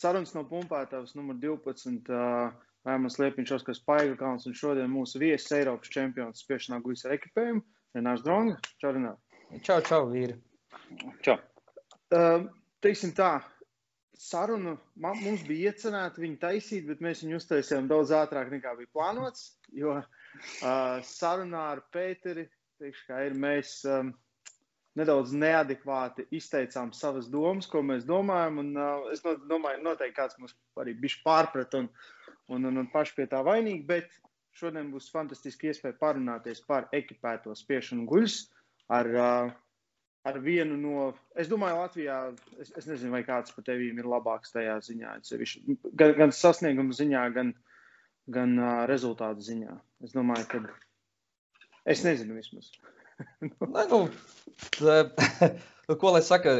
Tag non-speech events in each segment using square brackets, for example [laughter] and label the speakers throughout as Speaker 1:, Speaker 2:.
Speaker 1: sarunas no pumpētājs numur 12. Vēmans Liepiņš, Oskars Paigakāns un šodien mūsu viesis Eiropas čempions spiešanā guļas ar ekipējumu. Renārs Dronga. Čau, Renār.
Speaker 2: Čau, čau, vīri.
Speaker 3: Čau.
Speaker 1: Uh, teiksim tā, sarunu man, mums bija iecerēta viņu taisīt, bet mēs viņu uztaisījām daudz ātrāk nekā bija plānots. Jo uh, sarunā ar Pēteri, teikšu, kā ir, mēs um, nedaudz neadekvāti izteicām savas domas, ko mēs domājam. Un, uh, es domāju, noteikti kāds mums arī bija pārprat un, un, un, un paši pie tā vainīgi, bet šodien būs fantastiski iespēja parunāties par ekipēto spiešanu guļus ar, uh, ar vienu no, es domāju, Latvijā, es, es nezinu, vai kāds pat tevīm ir labāks tajā ziņā, gan, gan sasnieguma ziņā, gan, gan uh, rezultātu ziņā. Es domāju, ka es nezinu vismaz.
Speaker 2: Ne, [laughs] nu, [laughs] nu, ko lai saka,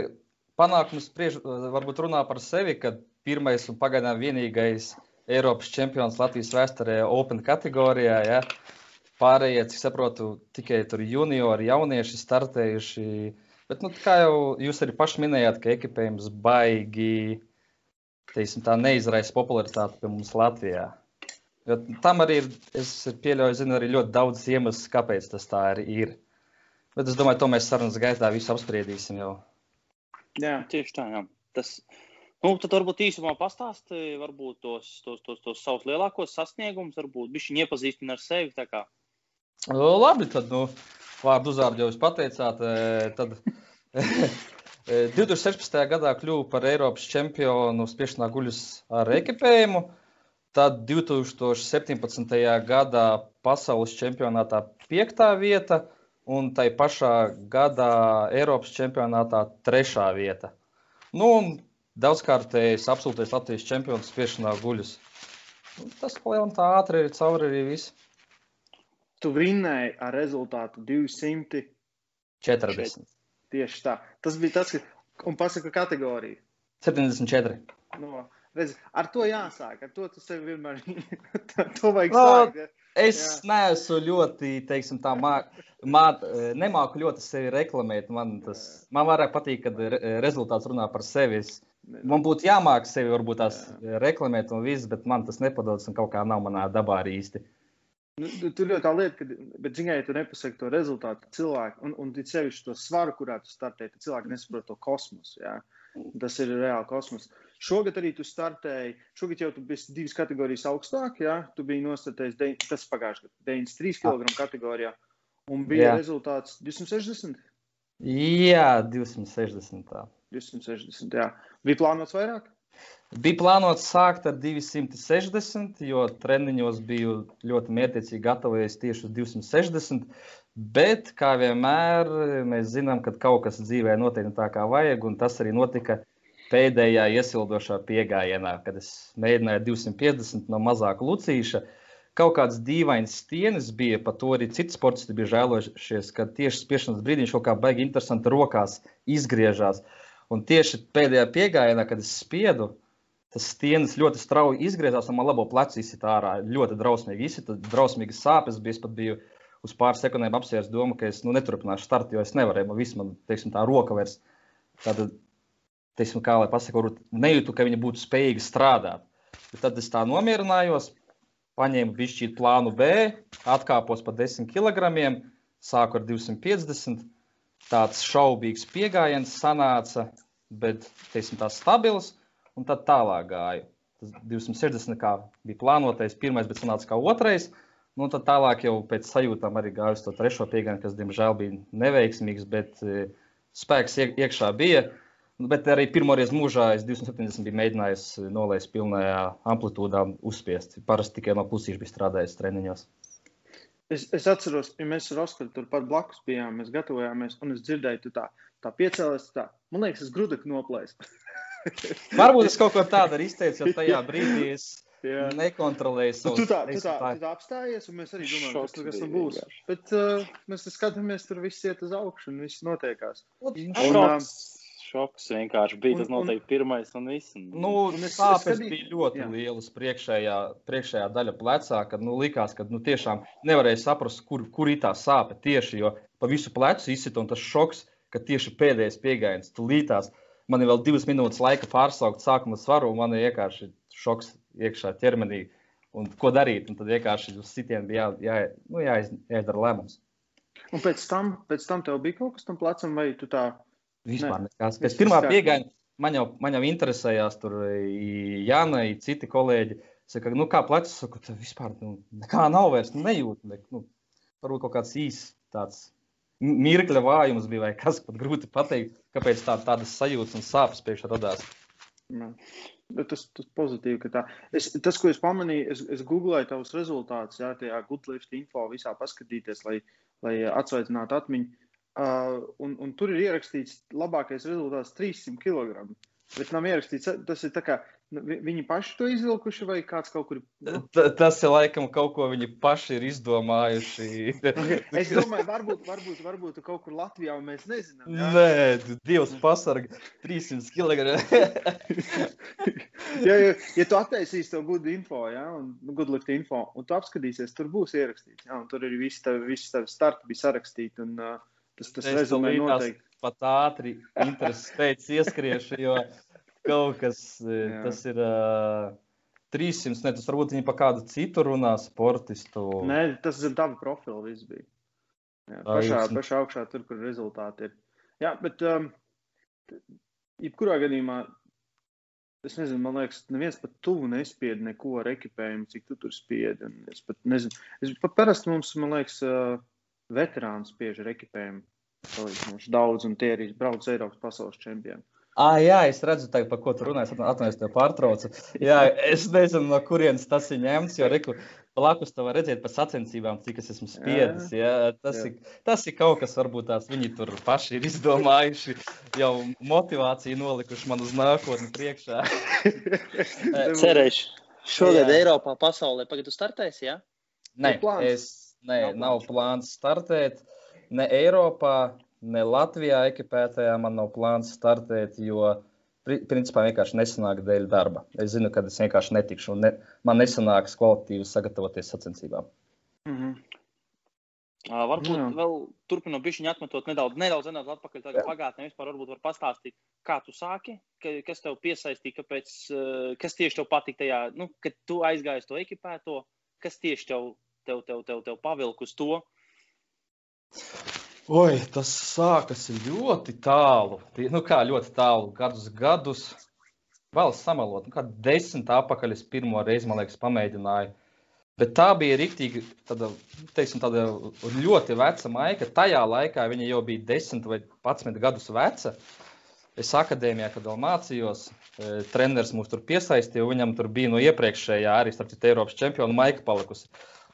Speaker 2: panākums spriež, varbūt runā par sevi, ka pirmais un pagaidām vienīgais Eiropas čempions Latvijas vēsturē Open kategorijā. Ja? Pārējie, cik saprotu, tikai tur juniori, jaunieši startējuši. Bet, nu, kā jau jūs arī paši minējāt, ka ekipējums baigi teiksim, neizraisa popularitāti pie mums Latvijā. Jo tam arī ir, es pieļauju, zinu, arī ļoti daudz iemeslu, kāpēc tas tā arī ir. Bet es domāju, to mēs sarunas gaitā visu apspriedīsim jau.
Speaker 3: Jā, tieši tā. Jā. Tas, nu, tad varbūt īsumā pastāstīja varbūt tos, tos, tos, tos savus lielākos sasniegumus, varbūt bišķiņi iepazīstina ar sevi.
Speaker 2: Labi, tad nu, vārdu uzvārdu jau jūs pateicāt. Tad 2016. gadā kļuvu par Eiropas čempionu spiešanā guļus ar ekipējumu. Tad 2017. gadā pasaules čempionātā piektā vieta un tai pašā gadā Eiropas čempionātā trešā vieta. Nu, daudzkārtējs absolūtais Latvijas čempions spiešanā guļus. Tas palielam tā ātri ir cauri arī viss.
Speaker 1: Tu vinnēji ar rezultātu 240.
Speaker 2: 40.
Speaker 1: Tieši tā. Tas bija tas, ka, un pasaka kategoriju.
Speaker 2: 74.
Speaker 1: No, redz, ar to jāsāk, ar to tu sevi vienmēr, [laughs] to vajag no, sākt. Ja?
Speaker 2: Es Jā. neesmu ļoti, teiksim, tā māk, māt, nemāku ļoti sevi reklamēt. Man, tas, man vairāk patīk, kad rezultāts runā par sevi. Man būtu jāmāk sevi varbūt tās Jā. reklamēt un viss, bet man tas nepadodas un kaut kā nav manā dabā arī īsti.
Speaker 1: Nu, tur ļoti tā lieta, ka, bet, zināmā mērā, ja tu nepasaki to rezultātu cilvēku, un, un sevišķi to svaru, kurā tu startē, tad cilvēki nesaprot to kosmosu. Jā. Tas ir reāli kosmos. Šogad arī tu startēji. Šogad jau tu biji divas kategorijas augstāk. Jā, tu biji de, tas pagājušajā gadā 93 kg kategorijā. Un bija jā. rezultāts 260.
Speaker 2: Jā, 260. Tā.
Speaker 1: 260. Jā. Bija plānots vairāk?
Speaker 2: Bija plānots sākt ar 260, jo treniņos biju ļoti mērķiecīgi gatavojies tieši uz 260. Bet, kā vienmēr, mēs zinām, ka kaut kas dzīvē notiek tā, kā vajag, un tas arī notika pēdējā iesildošā piegājienā, kad es mēģināju 250 no mazāka lucīša. Kaut kāds dīvains stienis bija, par to arī citi sportisti bija žēlojušies, ka tieši spiešanas brīdī viņš kaut kā baigi interesanti rokās izgriežās. Un tieši pēdējā piegājienā, kad es spiedu, tas stienis ļoti strauji izgriezās un man labo plecu izsita ārā. Ļoti drausmīgi izsita, drausmīgas sāpes bija. Es pat biju uz pāris sekundēm apsvērts domu, ka es nu, neturpināšu startu, jo es nevarēju. Man viss, man, teiksim, tā roka vairs. Tātad teiksim, kā lai pasakā, nejūtu, ka viņi būtu spējīgi strādāt. Bet tad es tā nomierinājos, paņēmu višķīt plānu B, atkāpos pa 10 kg, sāku ar 250. Tāds šaubīgs pieejams sanāca, bet teiksim, tā stabils, un tad tālāk gāju. Tas 260 kā bija plānotais, pirmais, bet sanāca kā otrais. Nu, tad tālāk jau pēc sajūtām arī gāju uz to trešo piegājienu, kas, diemžēl, bija neveiksmīgs, bet e, spēks iekšā bija. Nu, bet arī pirmoreiz mūžā es 270 biju mēģinājis nolaist pilnajā amplitūdā, uzspiest. Parasti tikai no pusīša bija strādājis treniņos.
Speaker 1: Es, es atceros, ja mēs ar Oskaru turpat blakus bijām, mēs gatavojāmies, un es dzirdēju, tu tā, tā piecēlies, tā, man liekas, es grudek noplēsu. [laughs]
Speaker 2: Varbūt es kaut ko tādu arī izteicu, jo tajā [laughs] brīdī es Jā. nekontrolēju savu
Speaker 1: tu, tu tā, tu tā, tu tā apstājies, un mēs arī domājam, kas, kas tur būs. Bet uh, mēs skatāmies, tur viss iet uz augšu, un viss notiekās.
Speaker 3: Un, un, uh, šoks vienkārši bija. Tas noteikti pirmais un viss.
Speaker 2: Nu, sāpes bija ļoti jā. lielas priekšējā, priekšējā daļa plecā, kad nu, likās, ka nu, tiešām nevarēja saprast, kur, kur ir tā sāpe tieši, jo pa visu plecu izsita un tas šoks, ka tieši pēdējais piegājiens tulītās man ir vēl divas minūtes laika pārsaukt sākuma svaru, un man ir vienkārši šoks iekšā ķermenī. Un ko darīt? Un tad vienkārši uz sitienu bija jā, jā, nu, jāiz, jāizdara lēmums.
Speaker 1: Un pēc tam, pēc tam tev bija kaut kas tam plecam, vai tu tā?
Speaker 2: Vispār nekas. Pēc pirmā piegāja, man jau, man jau interesējās tur Jāna, citi kolēģi. Saka, nu kā plecs, saku, vispār nu, nekā nav vairs, nu, nejūtu. Ne, nu, varbūt kaut kāds īsts tāds mirkļa vājums bija, vai kas pat grūti pateikt, kāpēc tā, tādas sajūtas un sāpes pēkšņi radās.
Speaker 1: Jā. Tas, tas pozitīvi, ka tā. Es, tas, ko es pamanīju, es, es googlēju tavus rezultātus, jā, tajā Goodlift info visā paskatīties, lai, lai atsveicinātu atmiņu. Uh, un, un tur ir ierakstīts labākais rezultāts 300 kg. Bet nav ierakstīts, tas ir tā kā Nu, viņi paši to izvilkuši, vai kāds kaut kur?
Speaker 2: Nu? Tas ir laikam kaut ko viņi paši ir izdomājuši.
Speaker 1: okay. Es domāju, varbūt, varbūt, varbūt kaut kur Latvijā mēs nezinām.
Speaker 2: Jā? Nē, Dievs pasarga 300 kg.
Speaker 1: ja, ja, ja tu attaisīsi to good info, ja, un nu, good lift info, un tu apskatīsies, tur būs ierakstīts. Ja, tur ir visi tavi, visi tavi starti bija sarakstīti, un uh, tas, tas rezumē noteikti.
Speaker 2: Pat ātri intereses pēc ieskriešu, jo kaut kas Jā. tas ir. Uh, 300, ne, tas varbūt viņi pa kādu citu runā, sportistu.
Speaker 1: Nē, tas ir tavi profili, viss bija. Jā, pašā, pašā augšā, tur, kur rezultāti ir. Jā, bet um, jebkurā gadījumā, es nezinu, man liekas, neviens pat tuvu nespied neko ar ekipējumu, cik tu tur spiedi. Es pat nezinu, es pat parasti mums, man liekas, uh, veterāni spiež ar ekipējumu. Salīdzinoši daudz, un tie arī brauc Eiropas pasaules čempioni.
Speaker 2: Ah, jā, es redzu, tā, par ko tu runā. Es atvainojos, tev pārtraucu. Jā, es nezinu, no kurienes tas ir ņemts. Jo reku, blakus tam var redzēt par sacensībām, cik es esmu spiedis. Jā, tas, jā. Ir, tas ir kaut kas, varbūt tās viņi tur paši ir izdomājuši, jau motivāciju nolikuši man uz nākotni priekšā.
Speaker 3: Cerēšu. [laughs] Šogad jā. Eiropā, pasaulē, pagaidu startēs, jā?
Speaker 2: Nē, es, nē, nav, nav plāns startēt ne Eiropā ne Latvijā ekipētajā man nav plāns startēt, jo principā vienkārši nesanāk dēļ darba. Es zinu, ka es vienkārši netikšu un ne, man nesanāks kvalitīvi sagatavoties sacensībām.
Speaker 3: Mm -hmm. Uh, varbūt Jā. vēl turpinot bišķiņu atmetot nedaudz, nedaudz, nedaudz atpakaļ tagad pagātnē, vispār varbūt var pastāstīt, kā tu sāki, ka, kas tev piesaistīja, kāpēc, uh, kas tieši tev patika tajā, nu, kad tu aizgāji to ekipēto, kas tieši tev, tev, tev, tev, tev pavilk uz to?
Speaker 2: Oi, tas sākas ļoti tālu. Nu, kā ļoti tālu, gadus, gadus. Vēl samalot, nu, kā desmit atpakaļ es pirmo reizi, man liekas, pamēģināju. Bet tā bija rīktīgi, tāda, teiksim, tāda ļoti veca maika. Tajā laikā viņa jau bija 10 vai 11 gadus veca. Es akadēmijā, kad vēl mācījos, e, treneris mūs tur piesaistīja. Viņam tur bija no iepriekšējā arī starp citu Eiropas čempionu maika palikusi.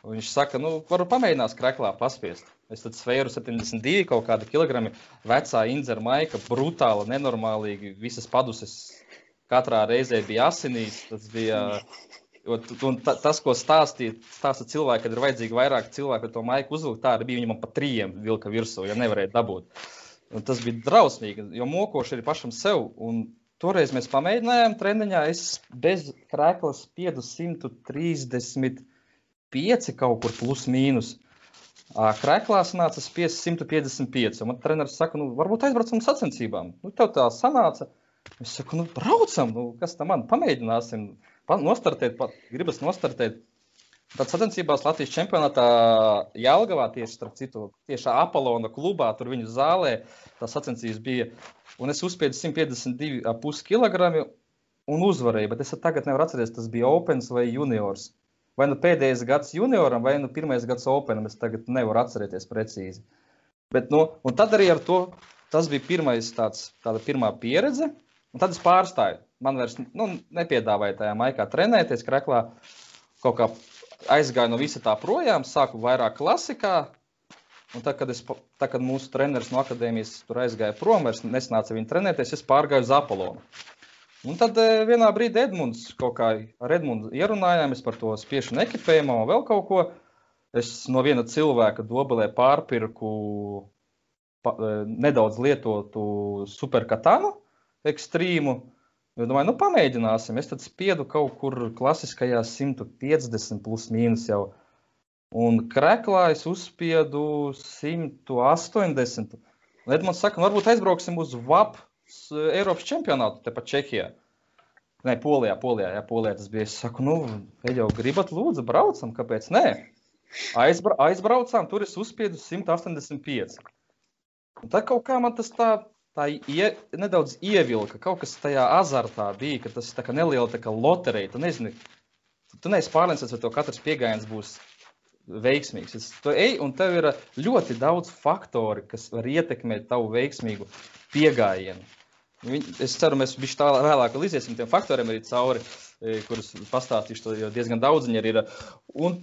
Speaker 2: Viņš saka, nu, varu pamēģināt krēklā paspiest. Es tad svēru 72 kaut kādu kilogramu. Vecā indzera maika, brutāla, nenormālīgi. Visas paduses katrā reizē bija asinīs. Tas bija. Un tas, ko stāstīja, stāsta cilvēki, kad ir vajadzīgi vairāk cilvēku, to maiku uzvilkt, tā arī bija viņam pa trījiem vilka virsū, ja nevarēja dabūt. Un tas bija drausmīgi, jo mokoši ir pašam sev. Un toreiz mēs pamēģinājām treniņā, es bez krēklas spiedu 135 kaut kur plus mīnus. Kreklā sanāca spiest 155. Man treneris saka, nu, varbūt aizbraucam sacensībām. Nu, tev tā sanāca. Es saku, nu, braucam, nu, kas tam man pamēģināsim. Pa, nostartēt, pat, gribas nostartēt. Tad sacensībās Latvijas čempionātā Jālgavā tieši, starp citu, tieši Apolona klubā, tur viņu zālē, tā sacensības bija. Un es uzspiedu 152,5 kg un uzvarēju, bet es tagad nevaru atcerēties, tas bija Opens vai Juniors vai nu pēdējais gads junioram, vai nu pirmais gads openam. Es tagad nevaru atcerēties precīzi. Bet, nu, tad arī ar to tas bija pirmais tāds, tāda pirmā pieredze. Un tad es pārstāju. Man vairs nu, nepiedāvāja tajā laikā trenēties, kreklā. Kaut kā aizgāju no visa tā projām, sāku vairāk klasikā. Un tad, kad, es, tad, kad mūsu treneris no akadēmijas tur aizgāja prom, es nesanācu viņu trenēties, es pārgāju uz Apolonu. Un tad eh, vienā brīdī Edmunds kaut kā ar Edmundu ierunājāmies par to spiešanu ekipējumā un vēl kaut ko. Es no viena cilvēka dobelē pārpirku pa, eh, nedaudz lietotu superkatanu ekstrīmu. Es domāju, nu, pamēģināsim. Es spiedu kaut kur klasiskajā 150 plus mīnus jau. Un krēklā es uzspiedu 180. Un Edmunds saka, nu, varbūt aizbrauksim uz VAP Eiropas čempionātu tepat Čehijā. Nē, Polijā, Polijā, jā, Polijā tas bija. Es saku, nu, jau gribat, lūdzu, braucam, kāpēc nē? Aizbra aizbraucām, tur es uzspiedu 185. Un tad kaut kā man tas tā, tā ie, nedaudz ievilka. Kaut kas tajā azartā bija, ka tas ir neliela tā kā loterija. Tu nezini, tu neesi pārliecināts, vai to katrs piegājiens būs veiksmīgs. Es, tu ej, un tev ir ļoti daudz faktori, kas var ietekmēt tavu veiksmīgu piegājienu. Es ceru, mēs bijām tā vēlāk, vēl iziesim tiem faktoriem arī cauri, e, kurus pastāstīšu, jo diezgan daudz viņi arī ir. Un,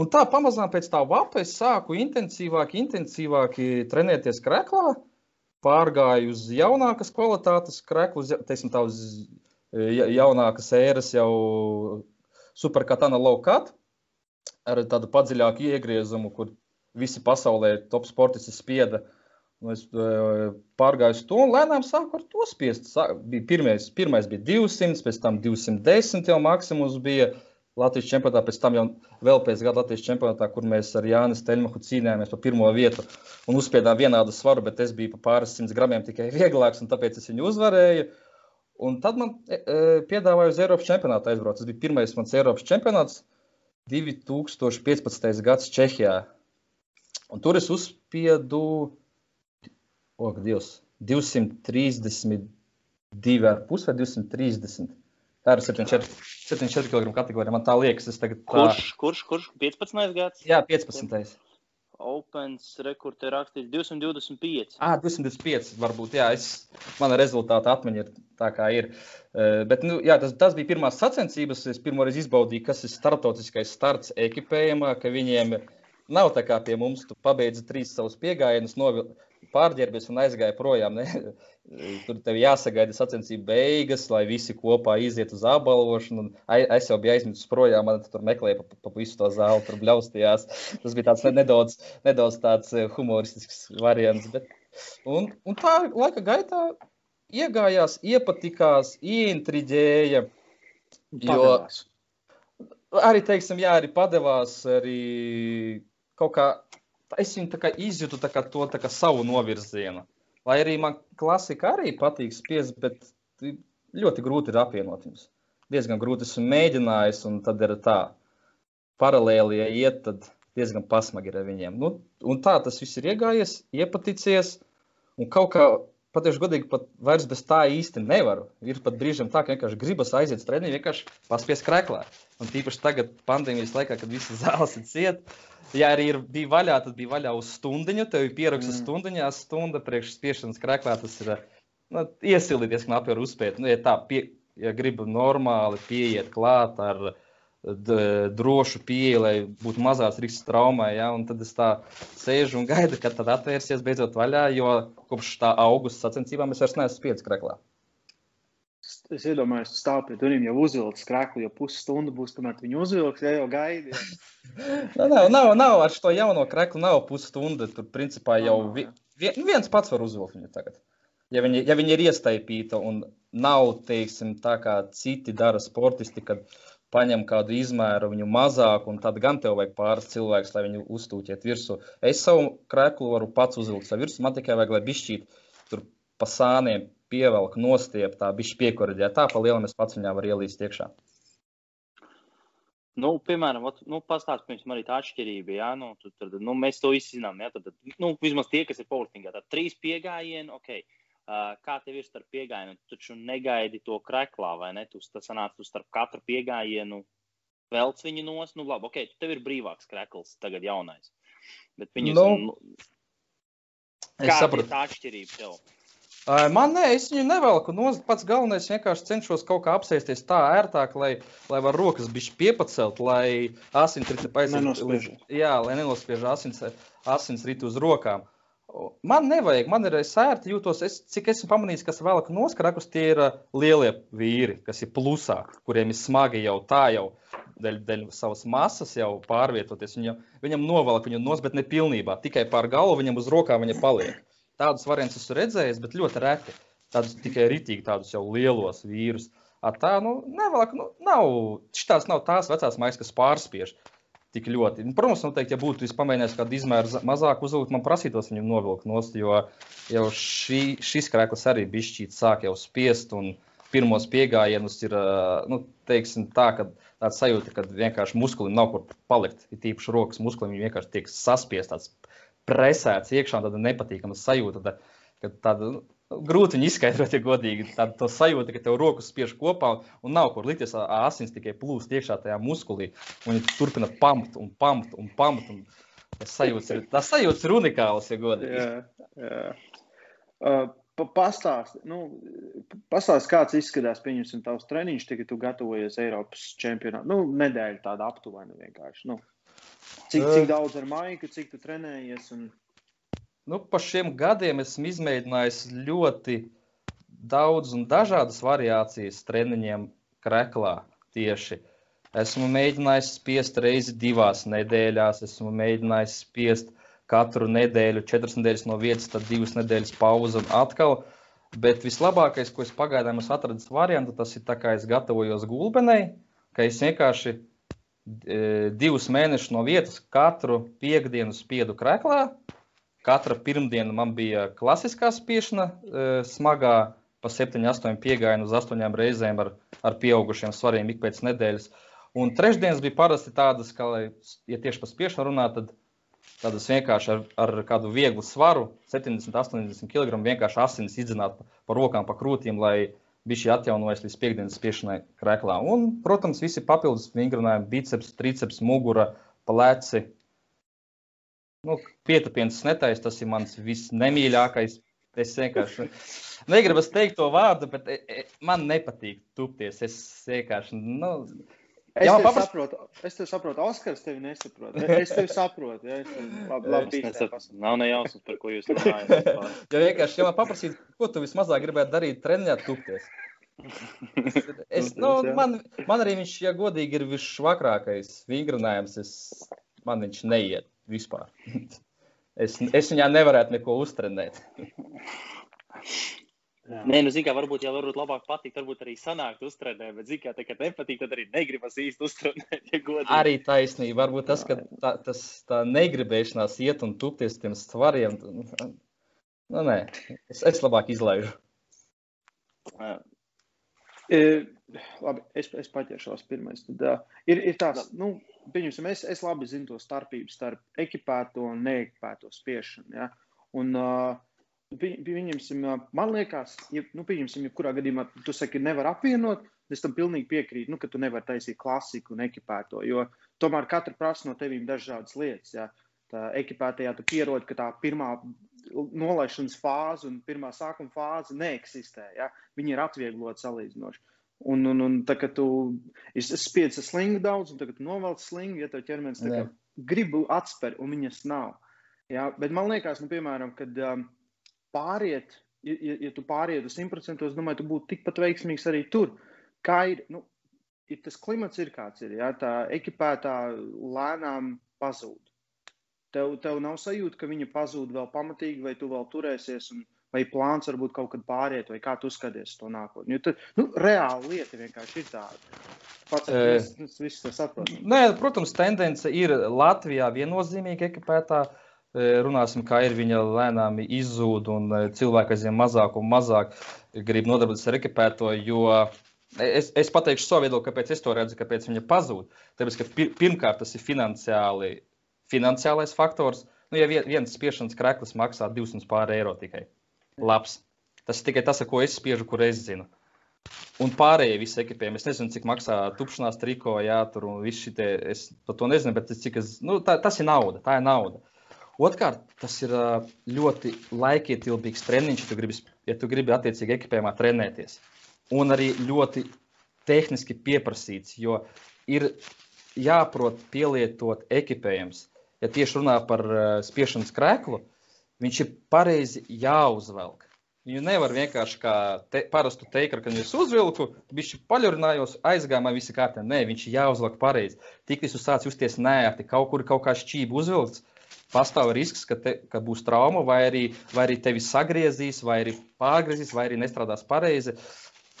Speaker 2: un tā pamazām pēc tā vapa es sāku intensīvāk, intensīvāk trenēties kreklā, pārgāju uz jaunākas kvalitātes kreklu, teiksim tā uz e, jaunākas ēras jau superkatana cut, ar tādu padziļāku iegriezumu, kur visi pasaulē top sportisti spieda uh, es uh, pārgāju to un lēnām sāku ar to spiest. Bija pirmais, pirmais bija 200, pēc tam 210 jau maksimums bija Latvijas čempionātā, pēc tam jau vēl pēc gada Latvijas čempionātā, kur mēs ar Jānis Teļmahu cīnījāmies par pirmo vietu un uzspiedām vienādu svaru, bet es biju pa pāris simts gramiem tikai vieglāks un tāpēc es viņu uzvarēju. Un tad man e, e piedāvāja uz Eiropas čempionātu aizbraukt. Tas bija pirmais mans Eiropas čempionāts 2015. gads Čehijā. Un tur es uzspiedu Ok, Dievs, 232 ar pusi vai 230. Tā ir 74 kg kategorija. Man tā liekas, tas tagad. Tā...
Speaker 3: Kurš, kurš, kurš? 15. gads?
Speaker 2: Jā, 15.
Speaker 3: Opens rekords ir rakstīts 225.
Speaker 2: Ah, 225. Varbūt, jā, es, mana rezultāta atmiņa ir tā, kā ir. Bet, nu, jā, tas, tas bija pirmās sacensības. Es pirmo reizi izbaudīju, kas ir startautiskais starts ekipējumā, ka viņiem nav tā kā pie mums. Tu pabeidzi trīs savus piegājienus, novil, pārģērbies un aizgāja projām. Ne? [laughs] Tur tev jāsagaida sacensību beigas, lai visi kopā iziet uz apbalvošanu. Es jau biju aizmirsis projām, man tur meklēja pa, pa visu to zāli, tur bļaustījās. Tas bija tāds nedaudz, nedaudz tāds eh, humoristisks variants. Bet, un, un tā laika gaitā iegājās, iepatikās, ieintriģēja. Jo arī, teiksim, jā, arī padevās, arī kaut kā es viņu izjūtu tā kā to tā kā savu novirzienu. Lai arī man klasika arī patīk spiest, bet ļoti grūti ir apvienot viņus. Diezgan grūti esmu mēģinājis, un tad ir tā paralēli, ja iet, tad diezgan pasmagi ir ar viņiem. Nu, un tā tas viss ir iegājies, iepaticies, un kaut kā Patiešām, godīgi, pat vairs bez tā īsti nevaru. Ir pat brīžiem tā, ka vienkārši gribas aiziet uz treniņu, vienkārši paspiest krēklā. Un tīpaši tagad, pandēmijas laikā, kad visas [laughs] zāles ir ciet, ja arī ir, bija vaļā, tad bija vaļā uz stundiņu. Tev ir pieraksts mm. stundiņā, stunda priekš spiešanas krēklā. Tas ir nu, iesilīties knapi ar uzspēt. Nu, ja tā, pie, ja gribu normāli pieiet klāt ar drošu pieeju, lai būtu mazās risks traumai. Ja? Un tad es tā sēžu un gaidu, kad tad atvērsies beidzot vaļā, jo kopš tā augusta sacensībām es vairs neesmu spiedis kreklā.
Speaker 1: Es iedomājos, ka stāv pie durvīm, jau uzvilks krāklu, jau pusstundu būs, kamēr viņi uzvilks, ja jau gaidi. [laughs]
Speaker 2: Nav, nav, nav, nav, ar šo jauno krāklu nav pusstunda. Tur principā jau vi, viens pats var uzvilkt viņu tagad. Ja viņi, ja viņi ir iestaipīti un nav, teiksim, tā kā citi dara sportisti, kad paņem kādu izmēru, viņu mazāk, un tad gan tev vajag pāris cilvēkus, lai viņu uztūķiet virsū. Es savu krēklu varu pats uzvilkt savu virsmu, man tikai vajag, lai bišķīt tur pa sāniem pievelk nostiep, tā bišķi piekoriģē. Tā pa lielam es pats viņā varu ielīst iekšā.
Speaker 3: Nu, piemēram, ot, nu, pastāst, pirms man arī tā atšķirība, jā, nu, tad, tad, nu, mēs to izzinām, jā, tad, nu, vismaz tie, kas ir powerliftingā, tad trīs piegājieni, ok, kā tev ir starp piegājieniem. Tu taču negaidi to kreklā, vai ne? Tu sanāc tu starp katru piegājienu, velc viņu nos. Nu, labi, ok, tev ir brīvāks krekls, tagad jaunais. Bet viņus,
Speaker 2: nu,
Speaker 3: nu, kāda sapratu. ir tā atšķirība tev?
Speaker 2: Man nē, es viņu nevelku. No, pats galvenais vienkārši cenšos kaut kā apsēsties tā ērtāk, lai, lai var rokas bišķi piepacelt, lai asins rita
Speaker 1: paiziet.
Speaker 2: Jā, lai nenospiež asins, asins rita uz rokām. Man nevajag, man ir sērti jūtos, es, cik esmu pamanījis, kas velk noskrakus, tie ir lielie vīri, kas ir plusā, kuriem ir smagi jau tā jau dēļ, dēļ savas masas jau pārvietoties. Viņam, viņam novelk viņu nos, bet ne pilnībā, tikai pār galvu viņam uz rokām viņa paliek. Tādus variantus esmu redzējis, bet ļoti reti. Tādus tikai ritīgi, tādus jau lielos vīrus. A tā, nu, nevelk, nu, nav, šitās nav tās vecās mājas, kas pārspiež. tik ļoti. Protams, noteikti, ja būtu pamēģinājis kādu izmēru mazāk uzvilkt, man prasītos viņam novilkt nost, jo jau šī, šis krēklis arī bišķīt sāk jau spiest, un pirmos piegājienus ir, nu, teiksim tā, ka tāds sajūta, ka vienkārši muskulim nav kur palikt, ir tīpaši rokas muskulim, viņi vienkārši tiek saspiest, tāds presēts iekšā, tāda nepatīkama sajūta, tāda, ka tāda, nu, grūti viņu izskaidrot, ja godīgi. Tāda sajūta, ka tev rokas spiež kopā un nav kur likties. Asins tikai plūst iekšā tajā muskulī. Un viņi turpina pamt un pamt un pamt. Un tas sajūts ir, tas sajūts ir unikāls, ja godīgi.
Speaker 1: Jā, jā. Uh, Pastāst, nu, pastāst, kāds izskatās, pieņemsim, tavs treniņš, tagad tu gatavojies Eiropas čempionātā. Nu, nedēļa tāda aptuvena vienkārši. Nu, cik, cik daudz ar maiku, cik tu trenējies un
Speaker 2: Nu, pa šiem gadiem esmu izmēģinājis ļoti daudz un dažādas variācijas treniņiem kreklā tieši. Esmu mēģinājis spiest reizi divās nedēļās, esmu mēģinājis spiest katru nedēļu, četras nedēļas no vietas, tad divas nedēļas pauze un atkal. Bet vislabākais, ko es pagaidām esmu atradis variantu, tas ir tā kā es gatavojos gulbenei, ka es vienkārši divus mēnešus no vietas katru piekdienu spiedu kreklā, Katra pirmdiena man bija klasiskā spiešana, e, smagā, pa 7, 8 piegājienu uz 8 reizēm ar, ar pieaugušiem svariem ik pēc nedēļas. Un trešdienas bija parasti tādas, ka, ja tieši par spiešanu runā, tad tādas vienkārši ar, ar kādu vieglu svaru, 70, 80 kg, vienkārši asinis izdzināt pa, pa rokām, pa krūtīm, lai viņš atjaunojas līdz piekdienas spiešanai krēklā. Un, protams, visi papildus vingrinājumi, biceps, triceps, mugura, pleci, Nu, Pietupiens netais, tas ir mans visnemīļākais. Es vienkārši negribu teikt to vārdu, bet e, e, man nepatīk tupties. Es vienkārši. Nu,
Speaker 1: Es tevi papras... saprotu, es tevi saprotu, Oskars tevi nesaprot. Es tevi saprotu, ja es tevi labi, labi
Speaker 3: nesaprotu. Nav ne jausmas, par ko jūs runājat. [laughs]
Speaker 2: ja vienkārši, ja man paprasīt, ko tu vismazāk gribētu darīt, trenēt tupties. [laughs] Es, nu, man, man arī viņš, ja godīgi, ir visšvakrākais vingrinājums. Es, man viņš neiet vispār. [laughs] es, es viņā nevarētu neko uztrenēt.
Speaker 3: Jā. Nē, nu, zināmā mērā, varbūt, ja varbūt labāk patikt, varbūt arī sanākt uztrenēt, bet, zināmā mērā, kad nepatīk, tad arī negribas īsti uztrenēt. [laughs] Ja godīgi.
Speaker 2: arī taisnība. Varbūt tas, ka tā, tas, tā negribēšanās iet un tupties tiem svariem, nu, nē, es, es labāk izlaižu.
Speaker 1: Jā. E, labi, es, es paķeršos pirmais. Tad, uh, ir, ir tāds, nu, pieņemsim, es, es labi zinu to starpību starp ekipēto un neekipēto spiešanu. Ja? Un, uh, pieņemsim, man liekas, ja, nu, pieņemsim, jebkurā gadījumā tu saki, nevar apvienot. Es tam pilnīgi piekrītu, nu, ka tu nevari taisīt klasiku un ekipēto, jo tomēr katra prasa no tevīm dažādas lietas. Ja? Tā ekipētajā tu pierodi, ka tā pirmā nolaišanas fāze un pirmā sākuma fāze neeksistē. Ja? Viņi ir atviegloti salīdzinoši. Un, un, un tā, kad tu spiedzi slingu daudz, un tagad novelc slingu, ja tev ķermenis gribu atspēr, un viņas nav. Ja? Bet man liekas, nu, piemēram, kad um, pāriet, ja, ja tu pāriet uz 100%, es domāju, tu būtu tikpat veiksmīgs arī tur. Kā ir, nu, ir tas klimats, ir kāds ir, ja? tā ekipētā lēnām pazūd. Tev, tev nav sajūta, ka viņa pazūd vēl pamatīgi, vai tu vēl turēsies. Un, vai plāns varbūt kaut kad pāriet, vai kā tu skaties to nākotni. Jo tad, nu, reāli lieta vienkārši ir tāda. Pats es, es visu to saprotu.
Speaker 2: Nē, protams, tendence ir Latvijā viennozīmīgi ekipētā. Runāsim, kā ir viņa lēnām izzūd, un cilvēki aizvien mazāk un mazāk grib nodarboties ar ekipēto, jo es, es pateikšu savu viedokli, kāpēc es to redzu, kāpēc viņa pazūd. Tāpēc, ka pir, pirmkārt tas ir finansiāli, finansiālais faktors. Nu, ja viens spiešanas kreklis maksā 200 pār eiro tikai, labs. Tas ir tikai tas, ko es spiežu, kur es zinu. Un pārējie visi ekipējumi. Es nezinu, cik maksā tupšanās triko, jā, tur un viss šitie. Es par to nezinu, bet cik es, nu, tā, tas ir nauda. Tā ir nauda. Otrkārt, tas ir ļoti laikietilpīgs treniņš, ja tu gribi, ja tu gribi attiecīgi ekipējumā trenēties. Un arī ļoti tehniski pieprasīts, jo ir jāprot pielietot ekipējums. Ja tieši runā par spiešanas krēklu, viņš ir pareizi jāuzvelk. Viņu nevar vienkārši kā te, parastu teiktu, ka es uzvilku, viņš paļurinājos, aizgāja, visi kārtībā. Nē, viņš ir jāuzvelk pareizi. Tiklīdz jūs sācat justies nērti, kaut kur kaut kā šķība uzvilkts, pastāv risks, ka, te, ka būs trauma, vai arī, vai arī tevi sagriezīs, vai arī pārgriezīs, vai arī nestrādās pareizi.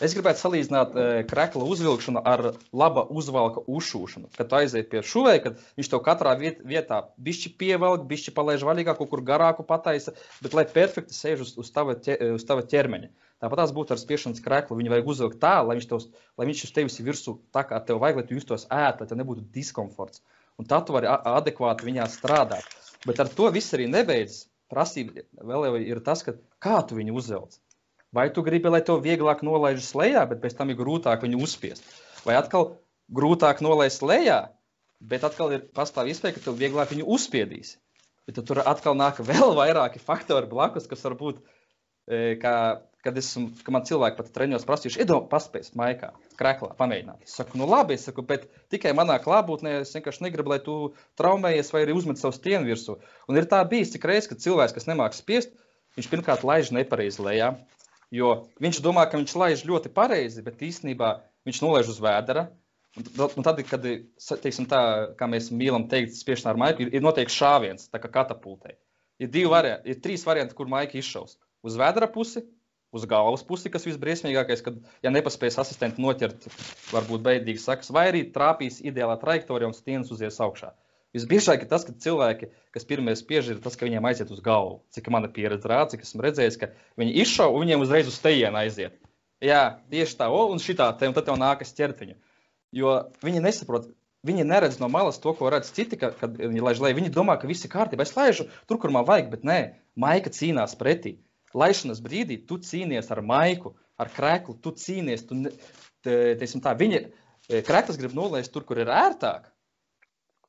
Speaker 2: Es gribētu salīdzināt uh, krekla uzvilkšanu ar laba uzvalka uzšūšanu. Kad tu aizej pie šuvēja, kad viņš tev katrā viet, vietā bišķi pievelk, bišķi palaiž vaļīgā, kaut kur garāku pataisa, bet lai perfekti sēž uz, uz, tava, ķe, uz tava ķermeņa. Tāpat tās būtu ar spiešanas kreklu. Viņu vajag uzvilkt tā, lai viņš, tevs, lai viņš uz tevis ir virsū tā, kā tev vajag, lai tu justos ēt, lai tev nebūtu diskomforts. Un tā tu vari adekvāti viņā strādāt. Bet ar to viss arī nebeidzas. Prasība vēl ir tas, kā tu viņu uzvelc. Vai tu gribi, lai to vieglāk nolaižas lejā, bet pēc tam ir grūtāk viņu uzspiest? Vai atkal grūtāk nolaist lejā, bet atkal ir pastāv iespēja, ka tev vieglāk viņu uzspiedīs. Bet tur atkal nāk [laughs] vēl vairāki faktori blakus, kas var būt, e, kā, kad, esmu, kad man cilvēki pat treniņos prasījuši, iedomājieties, paspējas maikā, krēklā, pamēģināt. Es saku, nu labi, es saku, bet tikai manā klātbūtnē es vienkārši negribu, lai tu traumējies vai arī uzmet savu stienu virsū. Un ir tā bijis, cik reizes, kad cilvēks, kas nemāk spiest, viņš pirmkārt laiž nepareizi lejā. Jo viņš domā, ka viņš laiž ļoti pareizi, bet īstenībā viņš nolaiž uz vēdera. Un, tad, kad teiksim, tā, mēs mīlam teikt, spiešanā ar maiku, ir, noteikti šāviens, tā kā katapultē. Ir, varianti, ir trīs varianti, kur maika izšaus. Uz vēdera pusi, uz galvas pusi, kas visbriesmīgākais, kad, ja nepaspējas asistenti noķert, varbūt beidīgi sakas, vai arī trāpīs ideālā trajektorijā un stienas uzies augšā. Visbiežāk ir tas, ka cilvēki, kas pirmie spiež, ir tas, ka viņiem aiziet uz galvu. Cik mana pieredze rāda, cik esmu redzējis, ka viņi izšauja un viņiem uzreiz uz tejienu aiziet. Jā, tieši tā, o, un šitā te, un tad tev nākas ķert viņu. Jo viņi nesaprot, viņi neredz no malas to, ko redz citi, ka, kad viņi laiž lejā. Viņi domā, ka viss ir kārtībā. Es laižu tur, kur man vajag, bet nē, maika cīnās pretī. Laišanas brīdī tu cīnies ar maiku, ar krēklu, tu cīnies. Tu, te, tā, viņi, e, krēklis grib nolaist tur, kur ir ērtāk.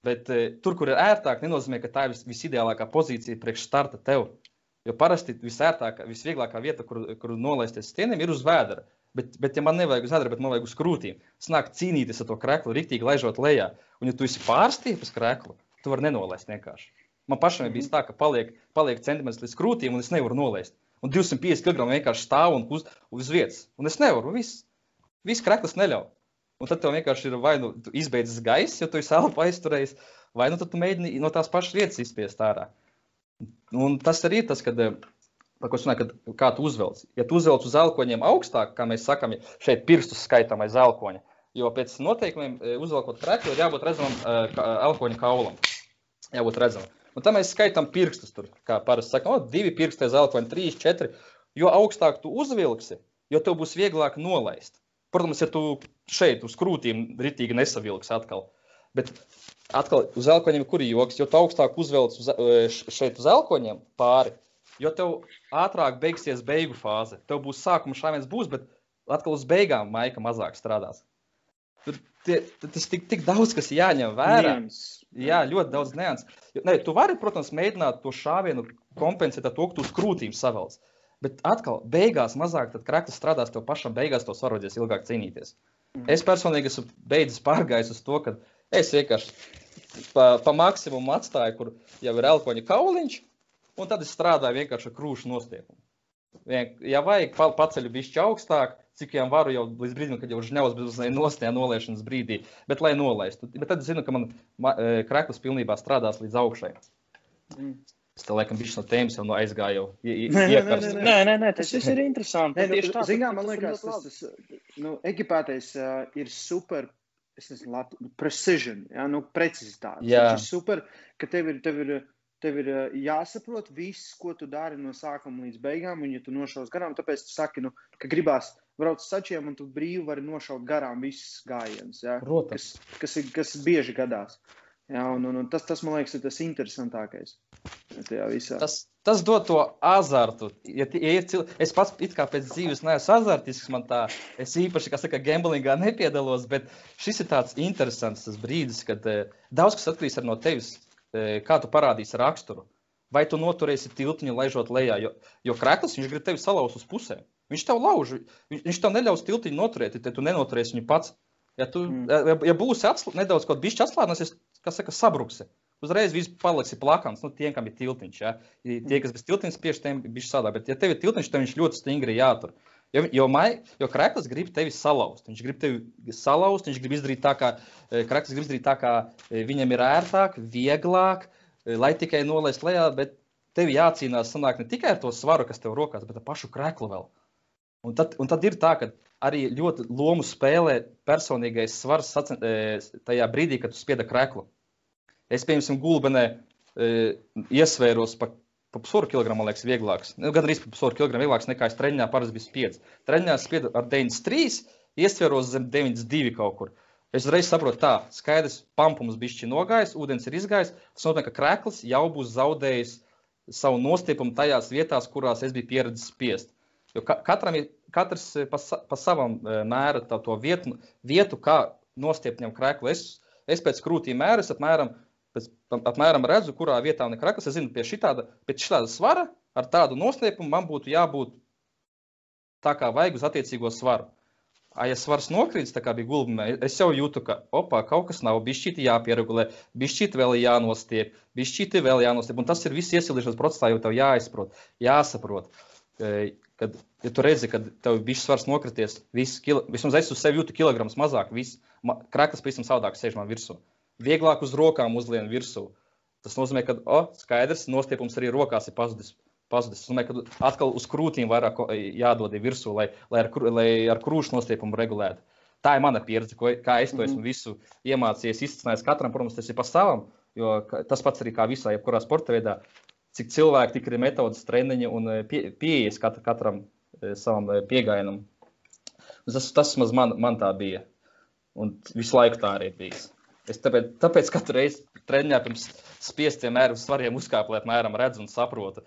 Speaker 2: Bet e, tur, kur ir ērtāk, nenozīmē, ka tā ir vis, visideālākā pozīcija priekš starta tev. Jo parasti visērtākā, visvieglākā vieta, kur, kur nolaisties stieniem, ir uz vēdera. Bet, bet ja man nevajag uz vēdera, bet man vajag uz krūtīm, snāk cīnīties ar to krēklu, rīktīgi laižot lejā. Un, ja tu esi pārstiepis krēklu, tu vari nenolaist vienkārši. Man pašam bija tā, ka paliek, paliek centimetrs līdz krūtīm, un es nevaru nolaist. Un 250 kg vienkārši stāv un uz, uz vietas. Un es nevaru, viss. Viss krēklis neļauj. Un tad tev vienkārši ir vai nu izbeidzis gaiss, jo tu esi elpu aizturējis, vai nu tu mēģini no tās pašas vietas izspiest ārā. Un tas arī ir tas, kad, eh, ko runāju, kad, kā tu uzvelc. Ja tu uzvelc uz elkoņiem augstāk, kā mēs sakām, šeit pirstus skaitam aiz elkoņa, jo pēc noteikumiem eh, uzvelkot kreklu ir jābūt redzamam uh, elkoņa kaulam. Jābūt redzamam. Un tam mēs skaitām pirkstus tur, kā parasti sakām, o, divi pirksti aiz elkoņa, trīs, četri. Jo augstāk tu uzvilksi, jo tev būs vieglāk nolaist. Protams, ja tu šeit uz krūtīm ritīgi nesavilksi atkal. Bet atkal uz elkoņiem, kur ir joks, jo augstāk uzvelc uz, e, šeit uz elkoņiem pāri, jo tev ātrāk beigsies beigu fāze. Tev būs sākuma šāviens būs, bet atkal uz beigām maika mazāk strādās. Tur tie, tas tik, tik daudz, kas jāņem vērā. Nians. Jā, ļoti daudz nianses. Ne, tu vari, protams, mēģināt to šāvienu kompensēt ar to, ka tu uz krūtīm savelc. Bet atkal, beigās mazāk krakls strādās tev pašam, beigās to svaroties ilgāk cīnīties. Mm. Es personīgi esmu beidzis pārgājis uz to, ka es vienkārši pa, pa maksimumu atstāju, kur jau ir elkoņa kauliņš, un tad es strādāju vienkārši ar krūšu nostiepumu. Vien, ja vajag, paceļu bišķi augstāk, cik jau varu, jau līdz brīdim, kad jau žņaus bez nostājā noliešanas brīdī, bet lai nolaistu. Bet tad zinu, ka man e, kreklis pilnībā strādās līdz augšai. Mm. Es te laikam biju no tēmas jau no aizgāju.
Speaker 3: Nē, nē, nē, nē, nē, tas viss ir interesanti. Nē,
Speaker 1: nu, tā, zinām, man liekas, tas, tas nu, ekipētais uh, ir super. Es nezinu, latu, precision, ja, nu, precizitāte. Jā. Tas ir super, ka tev ir, tev ir, tev ir uh, jāsaprot viss, ko tu dari no sākuma līdz beigām, un ja tu nošaus garām, tāpēc tu saki, nu, ka gribās braukt sačiem, un tu brīvi vari nošaut garām visus gājienus, ja,
Speaker 2: Protams.
Speaker 1: kas, kas, ir, kas bieži gadās. Jā, un, un, un tas, tas, man liekas, ir tas interesantākais.
Speaker 2: Tas, tas dod to azartu. Ja, ja ir cil... Es pats pēc dzīves neesmu azartisks, man tā, es īpaši, kā saka, gamblingā nepiedalos, bet šis ir tāds interesants tas brīdis, kad eh, daudz kas atkarīgs no tevis, eh, kā tu parādīsi raksturu. Vai tu noturēsi tiltiņu, laižot lejā, jo, jo krēklis viņš grib tevi salauzt uz pusēm. Viņš tev lauž, viņš, viņš tev neļaus tiltiņu noturēt, ja tu nenoturēsi viņu pats. Ja, tu, mm. ja, ja būsi atslā, nedaudz kaut bišķi atslābināsies, kas saka, sabruksi. Uzreiz viss paliksi plakans, nu, tiem, kam ir tiltiņš. Ja? Tie, mm. kas bez tiltiņa spiež, tiem bija sādāk. Bet, ja tev ir tiltiņš, tad viņš ļoti stingri jātur. Jo, jo, mai, jo krāklis grib tevi salauzt. Viņš grib tevi salauzt, viņš grib izdarīt tā, kā e, krāklis grib izdarīt tā, kā e, viņam ir ērtāk, vieglāk, e, lai tikai nolaist lejā. Bet tev jācīnās sanāk ne tikai ar to svaru, kas tev rokās, bet ar pašu krāklu vēl. Un tad, un tad ir tā, ka arī ļoti lomu spēlē personīgais svars sacen, e, tajā brīdī, kad tu spieda kreklu. Es, piemēram, gulbenē e, iesvēros pa, pa pusotru kilogramu, liekas, vieglāks. Nu, gan arī pa pusotru kilogramu vieglāks nekā es treņā parasti biju spiedis. Treņā spiedu ar 93, iesvēros zem 92 kaut kur. Es uzreiz saprotu, tā, skaidrs, pampums bišķi nogājis, ūdens ir izgājis. Tas nozīmē, ka krekls jau būs zaudējis savu nostiepumu tajās vietās, kurās es biju pieredzējis spiest. Jo katram ir katrs eh, pa, pa savam eh, mēra to vietu, vietu kā nostiepņam kreklu. Es, es pēc krūtīm mēru, es apmēram, pēc, apmēram redzu, kurā vietā ir krekls. Es zinu, pie šitāda, pēc šitāda svara ar tādu nostiepumu man būtu jābūt tā kā vajag uz attiecīgo svaru. A, ja svars nokrīt, tā kā bija gulbinē, es jau jūtu, ka opā, kaut kas nav, bišķīti jāpieregulē, bišķīti vēl jānostiep, bišķīti vēl jānostiep. Un tas ir viss iesilīšanas procesā, jo tev jāizprot, jāsaprot. Kad ja tu redzi, ka tev bija svars nokrities, kilo, vismaz es uz sevi jūtu kilogramus mazāk, viss krāklis pavisam savādāk sēž man virsū. Vieglāk uz rokām uzlien virsū. Tas nozīmē, ka, o, oh, skaidrs, nostiepums arī rokās ir pazudis. pazudis. Tas nozīmē, ka atkal uz krūtīm vairāk jādod virsū, lai, lai, ar, lai ar krūšu nostiepumu regulētu. Tā ir mana pieredze, ko, kā es to esmu -hmm. visu iemācījies, izsnējis katram, protams, tas ir pa savam, jo tas pats arī kā visā, jebkurā sporta veidā, cik cilvēki, tik ir metodas, treniņi un pie, pieejas katram, katram E, savam e, pieejamam. Tas, tas man, man tā bija. Un visu laiku tā arī bija. Es tāpēc, tāpēc katru reizi treniņā pirms spiestiem mēru svariem uzkāpu, lai apmēram redzu un saprotu.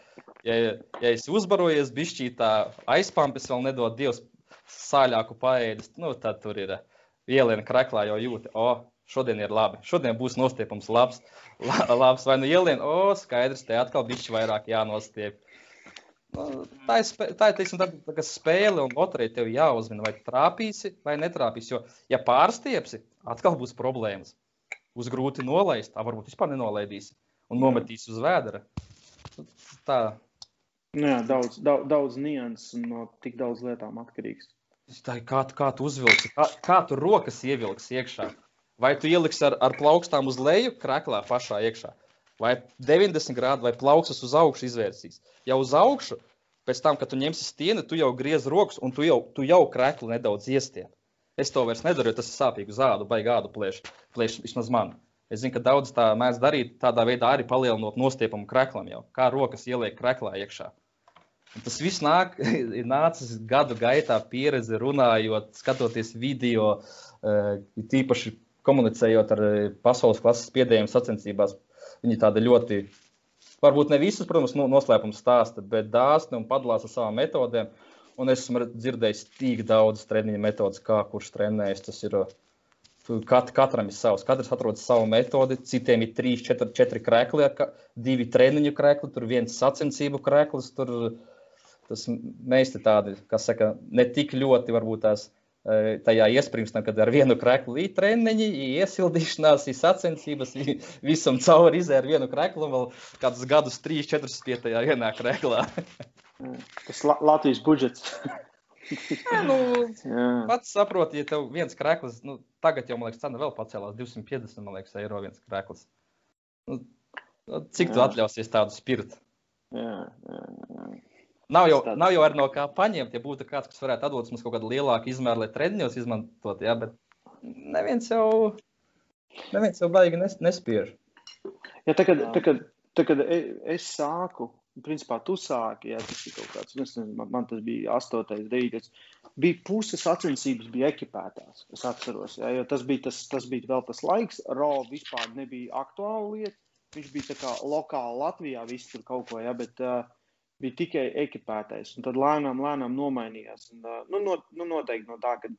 Speaker 2: Ja, ja es uzbarojies, bišķī tā aizpampis vēl nedod Dievs sāļāku paēdis, nu tad tur ir ieliena kreklā jau jūti, o, oh, šodien ir labi, šodien būs nostiepums labs, la, labs vai nu ieliena, o, skaidrs, te atkal bišķi vairāk jānostiep. Nu, tā ir, spē, tā ir teiksim, tā, tā spēle, un loterija tev jāuzmina, vai trāpīsi vai netrāpīsi. Jo, ja pārstiepsi, atkal būs problēmas. Būs grūti nolaist, tā varbūt vispār nenolaidīsi un nometīsi uz vēdera. Tā.
Speaker 1: Nu jā, daudz, daudz, daudz nianses un no tik daudz lietām atkarīgs.
Speaker 2: Tā ir kā, kā tu uzvilksi, kā, kā tu rokas ievilksi iekšā. Vai tu ieliksi ar, ar plaukstām uz leju, krāklā pašā iekšā vai 90 grādi, vai plaukstas uz augšu izvērsīs. Ja uz augšu, pēc tam, kad tu ņemsi stieni, tu jau griez rokas un tu jau, tu jau krekli nedaudz iestiep. Es to vairs nedaru, jo tas ir sāpīgi uz ādu, vai gādu plēš, plēš vismaz man. Es zinu, ka daudz tā mēdz darīt, tādā veidā arī palielinot nostiepumu kreklam jau, kā rokas ieliek kreklā iekšā. Un tas viss nāk, [laughs] ir nācis gadu gaitā, pieredze, runājot, skatoties video, uh, tīpaši komunicējot ar eh, pasaules klases spiedējumu sacensībās Viņi tādi ļoti, varbūt ne visus, protams, noslēpums stāsta, bet dāsni un padalās ar savām metodēm. Un es esmu dzirdējis tik daudz treniņu metodas, kā kurš trenējas. Tas ir kat, katram ir savs. Katrs atrod savu metodi. Citiem ir trīs, četri, četri krēkli, divi treniņu krēkli, tur viens sacensību krēklis. Tur, tas mēs te tādi, kas saka, ne tik ļoti varbūt tās tajā iesprūstam, kad ar vienu kreklu ir treniņi, iesildīšanās, ir sacensības, visam cauri izēja ar vienu kreklu, vēl kādus gadus, trīs, četrus pie tajā vienā kreklā. [laughs]
Speaker 1: Tas la Latvijas budžets.
Speaker 2: Jā, nu, [laughs] Jā. pats saproti, ja tev viens krekls, nu, tagad jau, man liekas, cena vēl pacēlās 250, man liekas, eiro viens krekls. Nu, cik Jā. tu atļausies tādu spirtu? Jā, jā, jā. Nav jau, nav jau ar no kā paņemt, ja būtu kāds, kas varētu atdot mums kaut kādu lielāku izmēru, lai treniņos izmantot, jā, bet neviens jau, neviens jau baigi nes, nespiež.
Speaker 1: Ja, tā, kad, tā, kad, tā, kad e, es sāku, principā tu sāki, jā, tas ir kaut kāds, nezinu, man, man tas bija 8. 9. bija puses sacensības, bija ekipētās, es atceros, jā, jo tas bija, tas, tas bija vēl tas laiks, RO vispār nebija aktuāla lieta, viņš bija tā kā lokāli Latvijā, viss tur kaut ko, jā, bet uh, bija tikai ekipētais. Un tad lēnām, lēnām nomainījās. Un, nu, no, nu, noteikti no tā, ka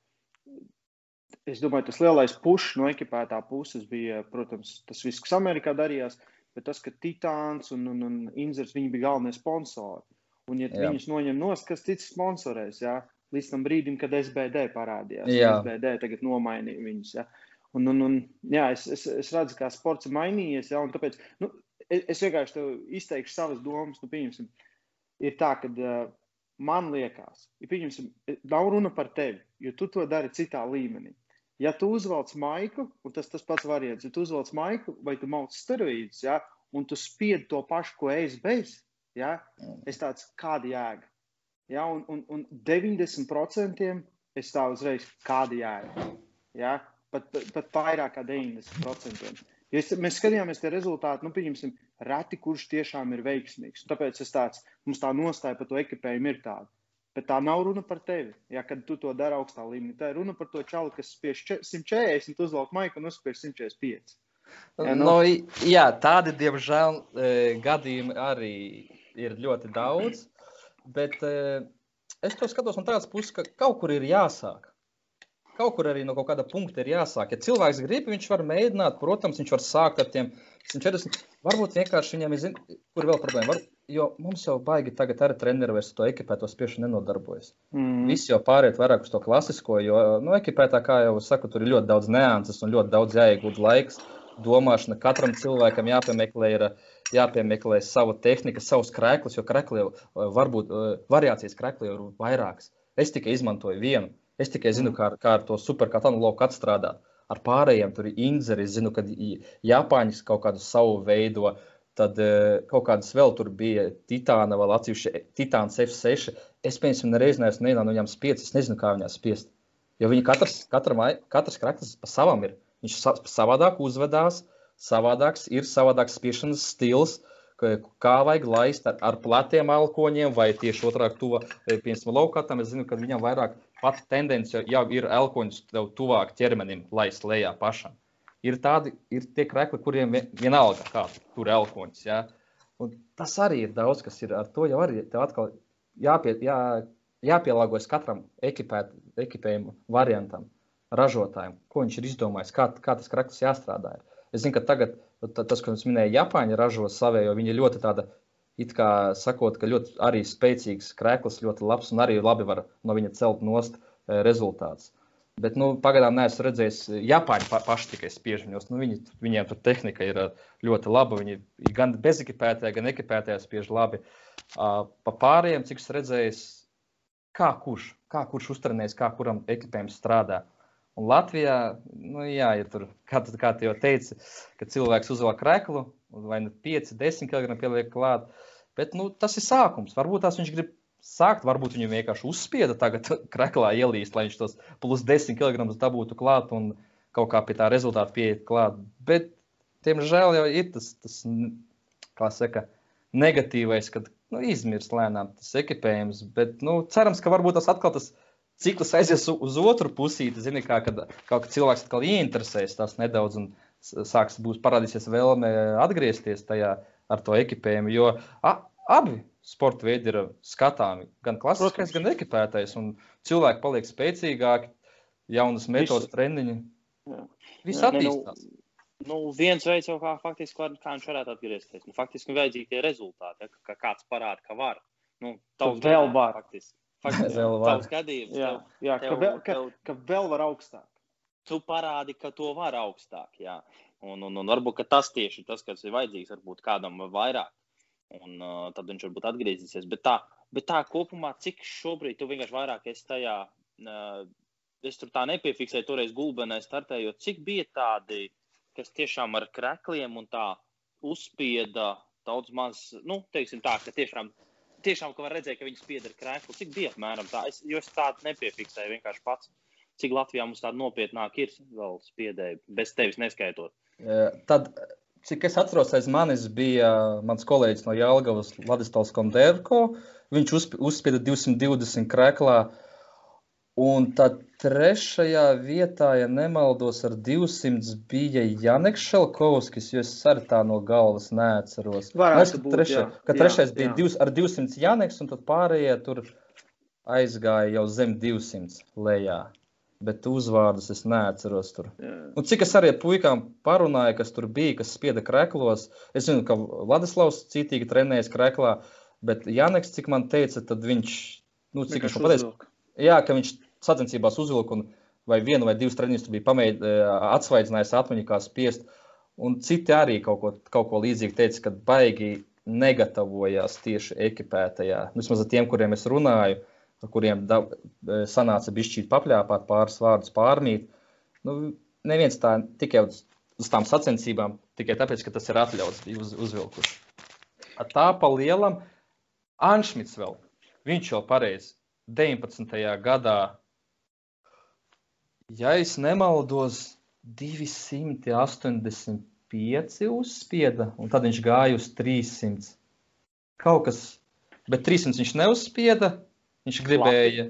Speaker 1: es domāju, tas lielais pušs no ekipētā puses bija, protams, tas viss, kas Amerikā darījās, bet tas, ka Titāns un, un, un Inzers bija galvenie sponsori. Un, ja jā. viņus noņem nost, kas cits sponsorēs, jā, līdz tam brīdim, kad SBD parādījās. Jā. SBD tagad nomainīja viņus. Jā. Un, un, un, jā, es, es, es redzu, kā sports ir mainījies. Jā, tāpēc nu, es, es vienkārši izteikšu savas domas. Nu, pieņemsim, uh, ir tā, ka uh, man liekas, ja pieņemsim, nav runa par tevi, jo tu to dari citā līmenī. Ja tu uzvelc maiku, un tas tas pats variants, ja tu uzvelc maiku vai tu mauc steroīdus, ja, un tu spied to pašu, ko es bez, ja, es tāds kāda jēga. Ja, un, un, un 90% es tā uzreiz kādi jāir. Ja, pat, pat vairāk kā 90%. Ja es, mēs skatījāmies tie rezultāti, nu, pieņemsim, reti kurš tiešām ir veiksmīgs. Tāpēc es tāds, mums tā nostāja par to ekipējumu ir tāda. Bet tā nav runa par tevi. Ja, kad tu to dari augstā līmenī, tā ir runa par to čauli, kas spiež 140, uzvelk maiku un uzspiež 145.
Speaker 2: Ja, nu? no, jā, tādi, diemžēl, e, gadījumi arī ir ļoti daudz. Bet e, es to skatos no tādas puses, ka kaut kur ir jāsāk. Kaut kur arī no kaut kāda punkta ir jāsāk. Ja cilvēks grib, viņš var mēģināt, protams, viņš var sākt ar tiem 140. Varbūt vienkārši viņam ir, zin, kur vēl problēma. Var, jo mums jau baigi tagad arī treneri vairs to ekipēto spiešanu nenodarbojas. Mm. Visi jau pāriet vairāk uz to klasisko, jo, nu, ekipētā, kā jau saku, tur ir ļoti daudz neanses un ļoti daudz jāiegūt laiks. Domāšana katram cilvēkam jāpiemeklē, ir jāpiemeklē sava tehnika, savs krēklis, jo krēkli jau varbūt variācijas krēkli jau ir vairākas. Es tikai izmantoju vienu. Es tikai zinu, kā, kā ar to superkatanu lauku atstrādāt. Ar pārējiem tur ir inzeri. Es zinu, ka Japāņi kaut kādu savu veido. Tad uh, kaut kādas vēl tur bija Titāna, vēl atsevišķi Titāns F6. Es, piemēram, nereiz neesmu nevienā no viņām spiest. Es nezinu, kā viņās spiest. Jo viņi katrs, katram, katrs kraktas pa savam ir. Viņš savādāk uzvedās, savādāks ir savādāks spiešanas stils. Kā vajag laist ar, ar platiem alkoņiem, vai tieši otrādi, to piemēram, laukātam. Es zinu, ka viņam vairāk pati tendence jau ir elkoņus tev tuvāk ķermenim laist lejā pašam. Ir tādi, ir tie krekli, kuriem vienalga, kā tur elkoņus. Ja? Un tas arī ir daudz, kas ir ar to jau arī jāpie, jā, jāpielāgojas katram ekipēt, ekipējumu variantam, ražotājiem, ko viņš ir izdomājis, kā, kā tas krekls jāstrādā. Ir. Es zinu, ka tagad tas, ko es minēju, Japāņi ražo savējo, viņi ir ļoti tāda it kā sakot, ka ļoti arī spēcīgs krēkls, ļoti labs un arī labi var no viņa celt nost e, rezultāts. Bet nu, pagaidām neesmu redzējis, Japāņi pa, paši tikai spiež viņos. Nu, viņi, viņiem tur tehnika ir e, ļoti laba. Viņi gan bezekipētajā, gan ekipētajā spiež labi. Pa pārējiem, cik es redzēju, kā kurš, kā kurš uztrenēs, kā kuram ekipējums strādā. Un Latvijā, nu, jā, ja tur, kā, kā tu jau teici, ka cilvēks uzvelk reklu, vai nu 5, 10 kg pieliek klāt, Bet nu, tas ir sākums. Varbūt tās viņš grib sākt, varbūt viņu vienkārši uzspieda tagad [laughs] kreklā ielīst, lai viņš tos plus 10 kg dabūtu klāt un kaut kā pie tā rezultāta pieiet klāt. Bet, diemžēl, jau ir tas, tas kā saka, negatīvais, kad nu, izmirst lēnām tas ekipējums. Bet, nu, cerams, ka varbūt tas atkal tas cikls aizies uz otru pusīti. Zini, kā, kad kaut kāds cilvēks atkal ieinteresēs tas nedaudz un sāks būs parādīsies vēlme atgriezties tajā ar to ekipējumu. Jo a, abi sporta veidi ir skatāmi. Gan klasiskais, gan ekipētais. Cilvēki paliek spēcīgāki, jaunas metodas, treniņi. Viss attīstās.
Speaker 3: Nu, nu, viens veids jau kā, faktiski, kā, kā viņš varētu atgriezties. Nu, faktiski vajadzīgi tie rezultāti, ja, ka kāds parāda, ka var. Nu,
Speaker 1: Tavs vēl var.
Speaker 3: Faktiski. Faktiski, [laughs] vēl var. Gadījums,
Speaker 1: jā, jā tev, ka, vēl, ka, tev, ka vēl var augstāk.
Speaker 3: Tu parādi, ka to var augstāk. Jā. Un, un, un varbūt tas tieši tas, kas ir vajadzīgs, varbūt kādam vairāk. Un uh, tad viņš varbūt atgriezīsies. Bet tā, bet tā kopumā, cik šobrīd tu vienkārši vairāk esi tajā, uh, es tur tā nepiefiksēju, toreiz gulbenē startējot, cik bija tādi, kas tiešām ar krekliem un tā uzspieda daudz maz, nu, teiksim tā, ka tiešām, tiešām ka var redzēt, ka viņi spieda ar kreklu. Cik bija apmēram tā? Es, jo es tādu nepiefiksēju vienkārši pats. Cik Latvijā mums tāda nopietnāk ir vēl spiedēji, bez tevis neskaitot?
Speaker 2: Tad, cik es atceros, aiz manis bija mans kolēģis no Jālgavas, Vladislavs Konderko. Viņš uzspieda 220 kreklā. Un tad trešajā vietā, ja nemaldos, ar 200 bija Janeks Šelkovskis, jo es arī tā no galvas neatceros.
Speaker 1: Varētu būt, trešā, jā,
Speaker 2: ka trešais jā, bija jā. Divs, ar 200 Janeks, un tad pārējie tur aizgāja jau zem 200 lejā bet uzvārdus es neatceros. Tur. Un cik es arī ar puikām parunāju, kas tur bija, kas spieda kreklos. Es zinu, ka Vladislavs citīgi trenējas kreklā, bet Janeks, cik man teica, tad viņš, nu, cik viņš pateica, jā, ka viņš sacensībās uzvilka un vai vienu vai divus treniņus bija eh, atsvaidzinājis atmiņu kā spiest. Un citi arī kaut ko, kaut ko līdzīgu teica, ka baigi negatavojās tieši ekipētajā. Vismaz ar tiem, kuriem es runāju, ar kuriem da, e, sanāca bišķīt papļāpāt pāris vārdus pārmīt. Nu, neviens tā tikai uz, tām sacensībām, tikai tāpēc, ka tas ir atļauts, bija uz, uzvilkuši. Tā pa lielam Anšmits vēl. viņš jau pareizi 19. gadā, ja es nemaldos, 285 uzspieda, un tad viņš gāja uz 300. Kaut kas, bet 300 viņš neuzspieda, viņš gribēja. Latvija.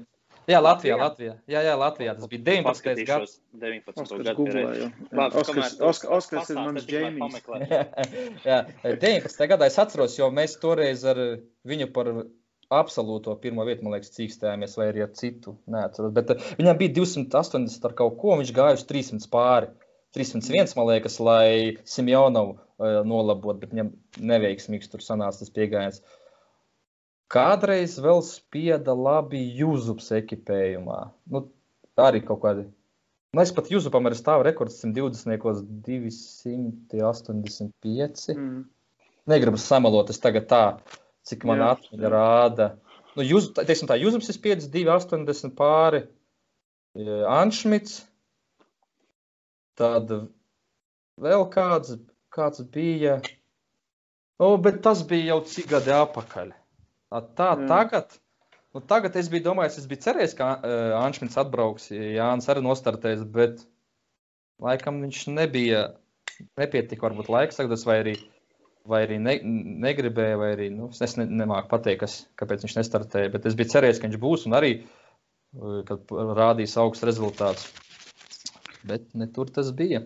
Speaker 2: Jā, Latvijā, Latvijā. Jā, jā, Latvijā. Tas bija 19. gads.
Speaker 3: 19. gads.
Speaker 1: Oskars, ir mans Džeimijs. [laughs]
Speaker 2: jā, 19. gadā es atceros, jo mēs toreiz ar viņu par absolūto pirmo vietu, man liekas, cīkstējāmies, vai arī ar citu. Neatceros. Bet uh, viņam bija 280 ar kaut ko, viņš gāja uz 300 pāri. 301, man liekas, lai Simjonovu uh, nolabotu, bet viņam neveiksmīgs tur sanāca tas piegājiens. Kādreiz vēl spieda labi Jūzups ekipējumā. Nu, arī kaut kādi. Mēs pat Jūzupam arī stāv rekords 120, 285. Mm. Negribu samalot, es tagad tā cik man atmiņa rāda. Nu, jūs, teiksim, tā Jūzums ir 52, 80 pāri, Anšmits, tad vēl kāds, kāds bija, nu, bet tas bija jau cik gadi apakaļ. Tā, Jā. tagad, nu, tagad es biju domājis, es biju cerējis, ka uh, Anšmits atbrauks, Jānis arī nostartēs, bet laikam viņš nebija, nepietika varbūt laiks tagad, vai arī vai arī ne, negribēja, vai arī nu, es ne, nemāku pateikt, kas, kāpēc viņš nestartēja. Bet es biju cerējis, ka viņš būs un arī uh, kad rādīs augsts rezultāts. Bet ne tur tas bija.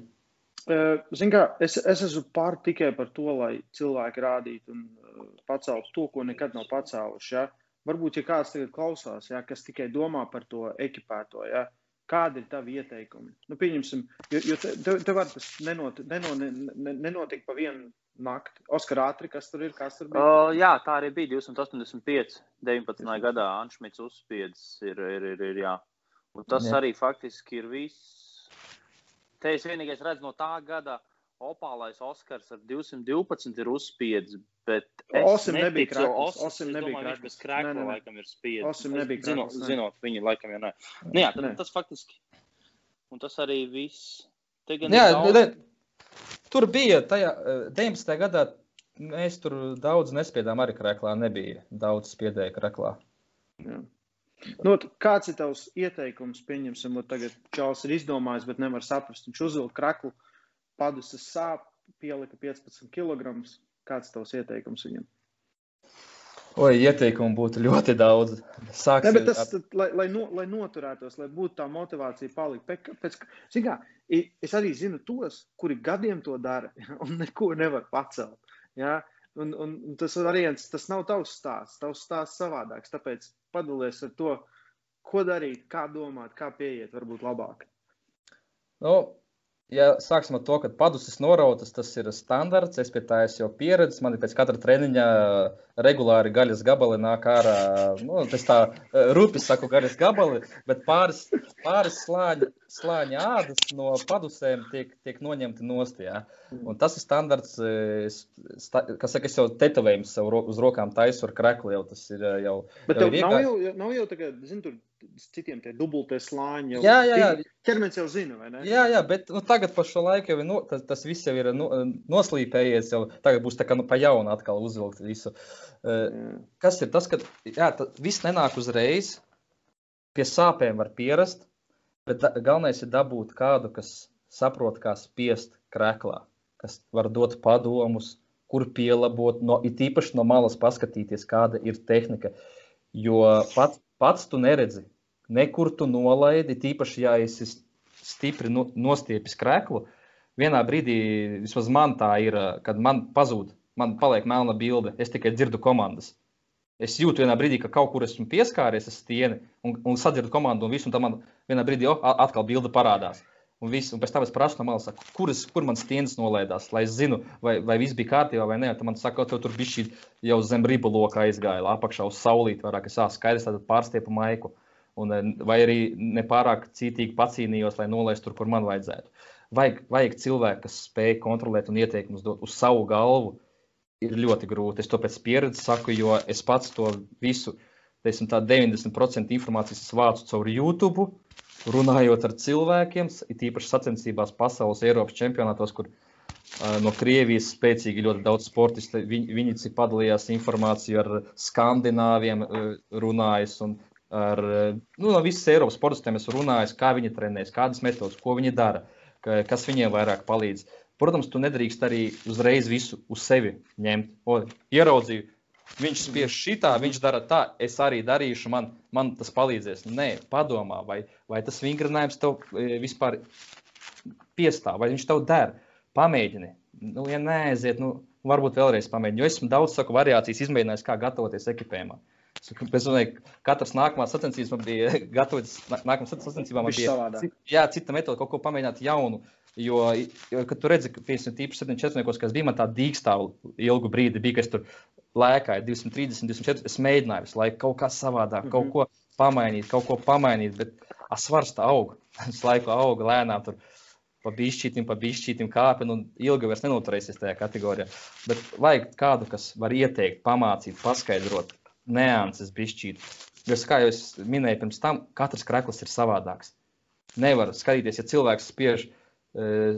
Speaker 1: Uh, Ziniet, kā es, es esmu pār tikai par to, lai cilvēki rādītu un uh, paceltu to, ko nekad nav pacēluši. Ja? Varbūt, ja kāds tagad klausās, ja, kas tikai domā par to ekipēto, ja, kādi ir tavi ieteikumi? Nu, pieņemsim, jo, jo te, te, te var tas nenot, nenot, nenotikt pa vienu nakti. Oskar ātri, kas tur ir? Kas tur bija?
Speaker 3: Uh, jā, tā arī bija 285, 19. Jā. gadā Anšmits uzspiedis. Ir, ir, ir, ir, jā. Un tas jā. arī faktiski ir viss. Te es vienīgais redzu no tā gada. Opālais Oskars ar 212 ir uzspiedis, bet
Speaker 1: Osim nebija krāklis. Osim nebija
Speaker 3: krāklis. Viņš bez krākla laikam ir spiedis.
Speaker 1: Osim nebija krāklis.
Speaker 3: Zinot, zinot, viņi laikam jau nē. Nu jā, tad, tas faktiski. Un tas arī viss.
Speaker 2: Te gan jā, daudz... Tur bija tajā 19. Eh, gadā. Mēs tur daudz nespiedām, arī krēklā nebija daudz spiedēju krēklā.
Speaker 1: Jā. Nu, kāds ir tavs ieteikums? Pieņemsim, ka tagad Čāls ir izdomājis, bet nevar saprast. Viņš uzvilka kraklu, padusas sāp, pielika 15 kg. Kāds ir tavs ieteikums viņam?
Speaker 2: Oi, ieteikumu būtu ļoti daudz.
Speaker 1: Sāksim, ne, tas, ar... lai, lai, no, lai noturētos, lai būtu tā motivācija palikt. Pēc, pēc, kā, es arī zinu tos, kuri gadiem to dara [laughs] un neko nevar pacelt. Ja? Un, un, un tas variants, tas nav tavs stāsts, tavs stāsts savādāks. Tāpēc padalies ar to, ko darīt, kā domāt, kā pieiet, varbūt labāk.
Speaker 2: Nu, Ja sāksim ar to, ka padusis norautas, tas ir standarts. Es pie tā esmu jau pieredzējis. Man ir pēc katra treniņa regulāri gaļas gabali nāk ārā. Nu, tas tā rupi saku, gaļas gabali, bet pāris, pāris slāņi, slāņi ādas no padusēm tiek, tiek noņemti nost. Ja? Un tas ir standarts, sta, kas saka, es jau tetovējumu sev uz rokām taisu ar kreklu. Jau tas ir jau.
Speaker 1: Bet jau nav, jau, nav jau tagad, zinu, tur citiem tie dubultie slāņi. Jau,
Speaker 2: jā, jā, jā.
Speaker 1: Ķermenis jau zina, vai ne?
Speaker 2: Jā, jā bet nu, tagad par šo laiku jau no, tas, tas viss jau ir no, noslīpējies. Jau, tagad būs tā kā nu, pa jaunu atkal uzvilkt visu. Uh, kas ir tas, ka jā, tas viss nenāk uzreiz. Pie sāpēm var pierast, bet da, galvenais ir dabūt kādu, kas saprot, kā spiest krēklā, kas var dot padomus, kur pielabot, no, it īpaši no malas paskatīties, kāda ir tehnika. Jo pats, pats tu neredzi, nekur tu nolaidi, tīpaši, ja esi stipri nostiepis krēklu. Vienā brīdī, vismaz man tā ir, kad man pazūd, man paliek melna bilde, es tikai dzirdu komandas. Es jūtu vienā brīdī, ka kaut kur esmu pieskāries ar stieni un, un sadzirdu komandu, un visu, un tam man vienā brīdī oh, atkal bilde parādās. Un, visu, un pēc tam es prasu no malas, kuras, kur man stieņas nolaidās, lai es zinu, vai, vai viss bija kārtībā vai nē. Tad man saka, ka tur bija šī jau zem ribu loka aizgāja, apakšā uz saulīt, vairāk es skaidrs, tad pārstiepu maiku. Un, eh, vai arī nepārāk cītīgi pacīnījos, lai nolaistu tur, kur man vajadzētu. Vajag, vajag cilvēku, kas spēj kontrolēt un ieteikumus dot uz savu galvu. Ir ļoti grūti. Es to pēc pieredzes saku, jo es pats to visu, teiksim, tā 90% informācijas vācu caur YouTube, runājot ar cilvēkiem, it īpaši sacensībās, pasaules, Eiropas čempionātos, kur no Krievijas spēcīgi ļoti daudz sportistu. Viņi, viņi padalījās informāciju ar skandināviem runājis un ar nu, no visas Eiropas sportistiem es runāju, kā viņi trenējas, kādas metodas, ko viņi dara, kas viņiem vairāk palīdz. Protams, tu nedrīkst arī uzreiz visu uz sevi ņemt. O, ieraudzīju, viņš spiež šitā, viņš dara tā, es arī darīšu, man, man tas palīdzēs. Nē, padomā, vai, vai tas vingrinājums tev vispār piestāv, vai viņš tev der. Pamēģini. Nu, ja neaiziet, nu, varbūt vēlreiz pamēģini. Jo esmu daudz saku, variācijas izmēģinājis, kā gatavoties ekipējumā. Es domāju, ka katrs nākamās sacensības man bija gatavots, nākamā sacensībā man bija cita, jā, cita metode, kaut ko pamēģināt jaunu. Jo, jo kad tu redzi, ka, piemēram, tīpaši 74. kas bija man tā dīkstāva ilgu brīdi, bija, kas tur lēkāja 230, 240, es mēģināju visu laiku kaut kā savādāk, mm -hmm. kaut ko pamainīt, kaut ko pamainīt, bet svars tā aug, tas [laughs] laiku auga lēnām tur pa bišķītim, pa bišķītim kāpj, un ilgi vairs nenoturēsies tajā kategorijā. Bet vajag kādu, kas var ieteikt, pamācīt, paskaidrot nianses bišķīt. Jo, kā jau es minēju pirms tam, katrs krekls ir savādāks. Nevar skatīties, ja cilvēks spiež e,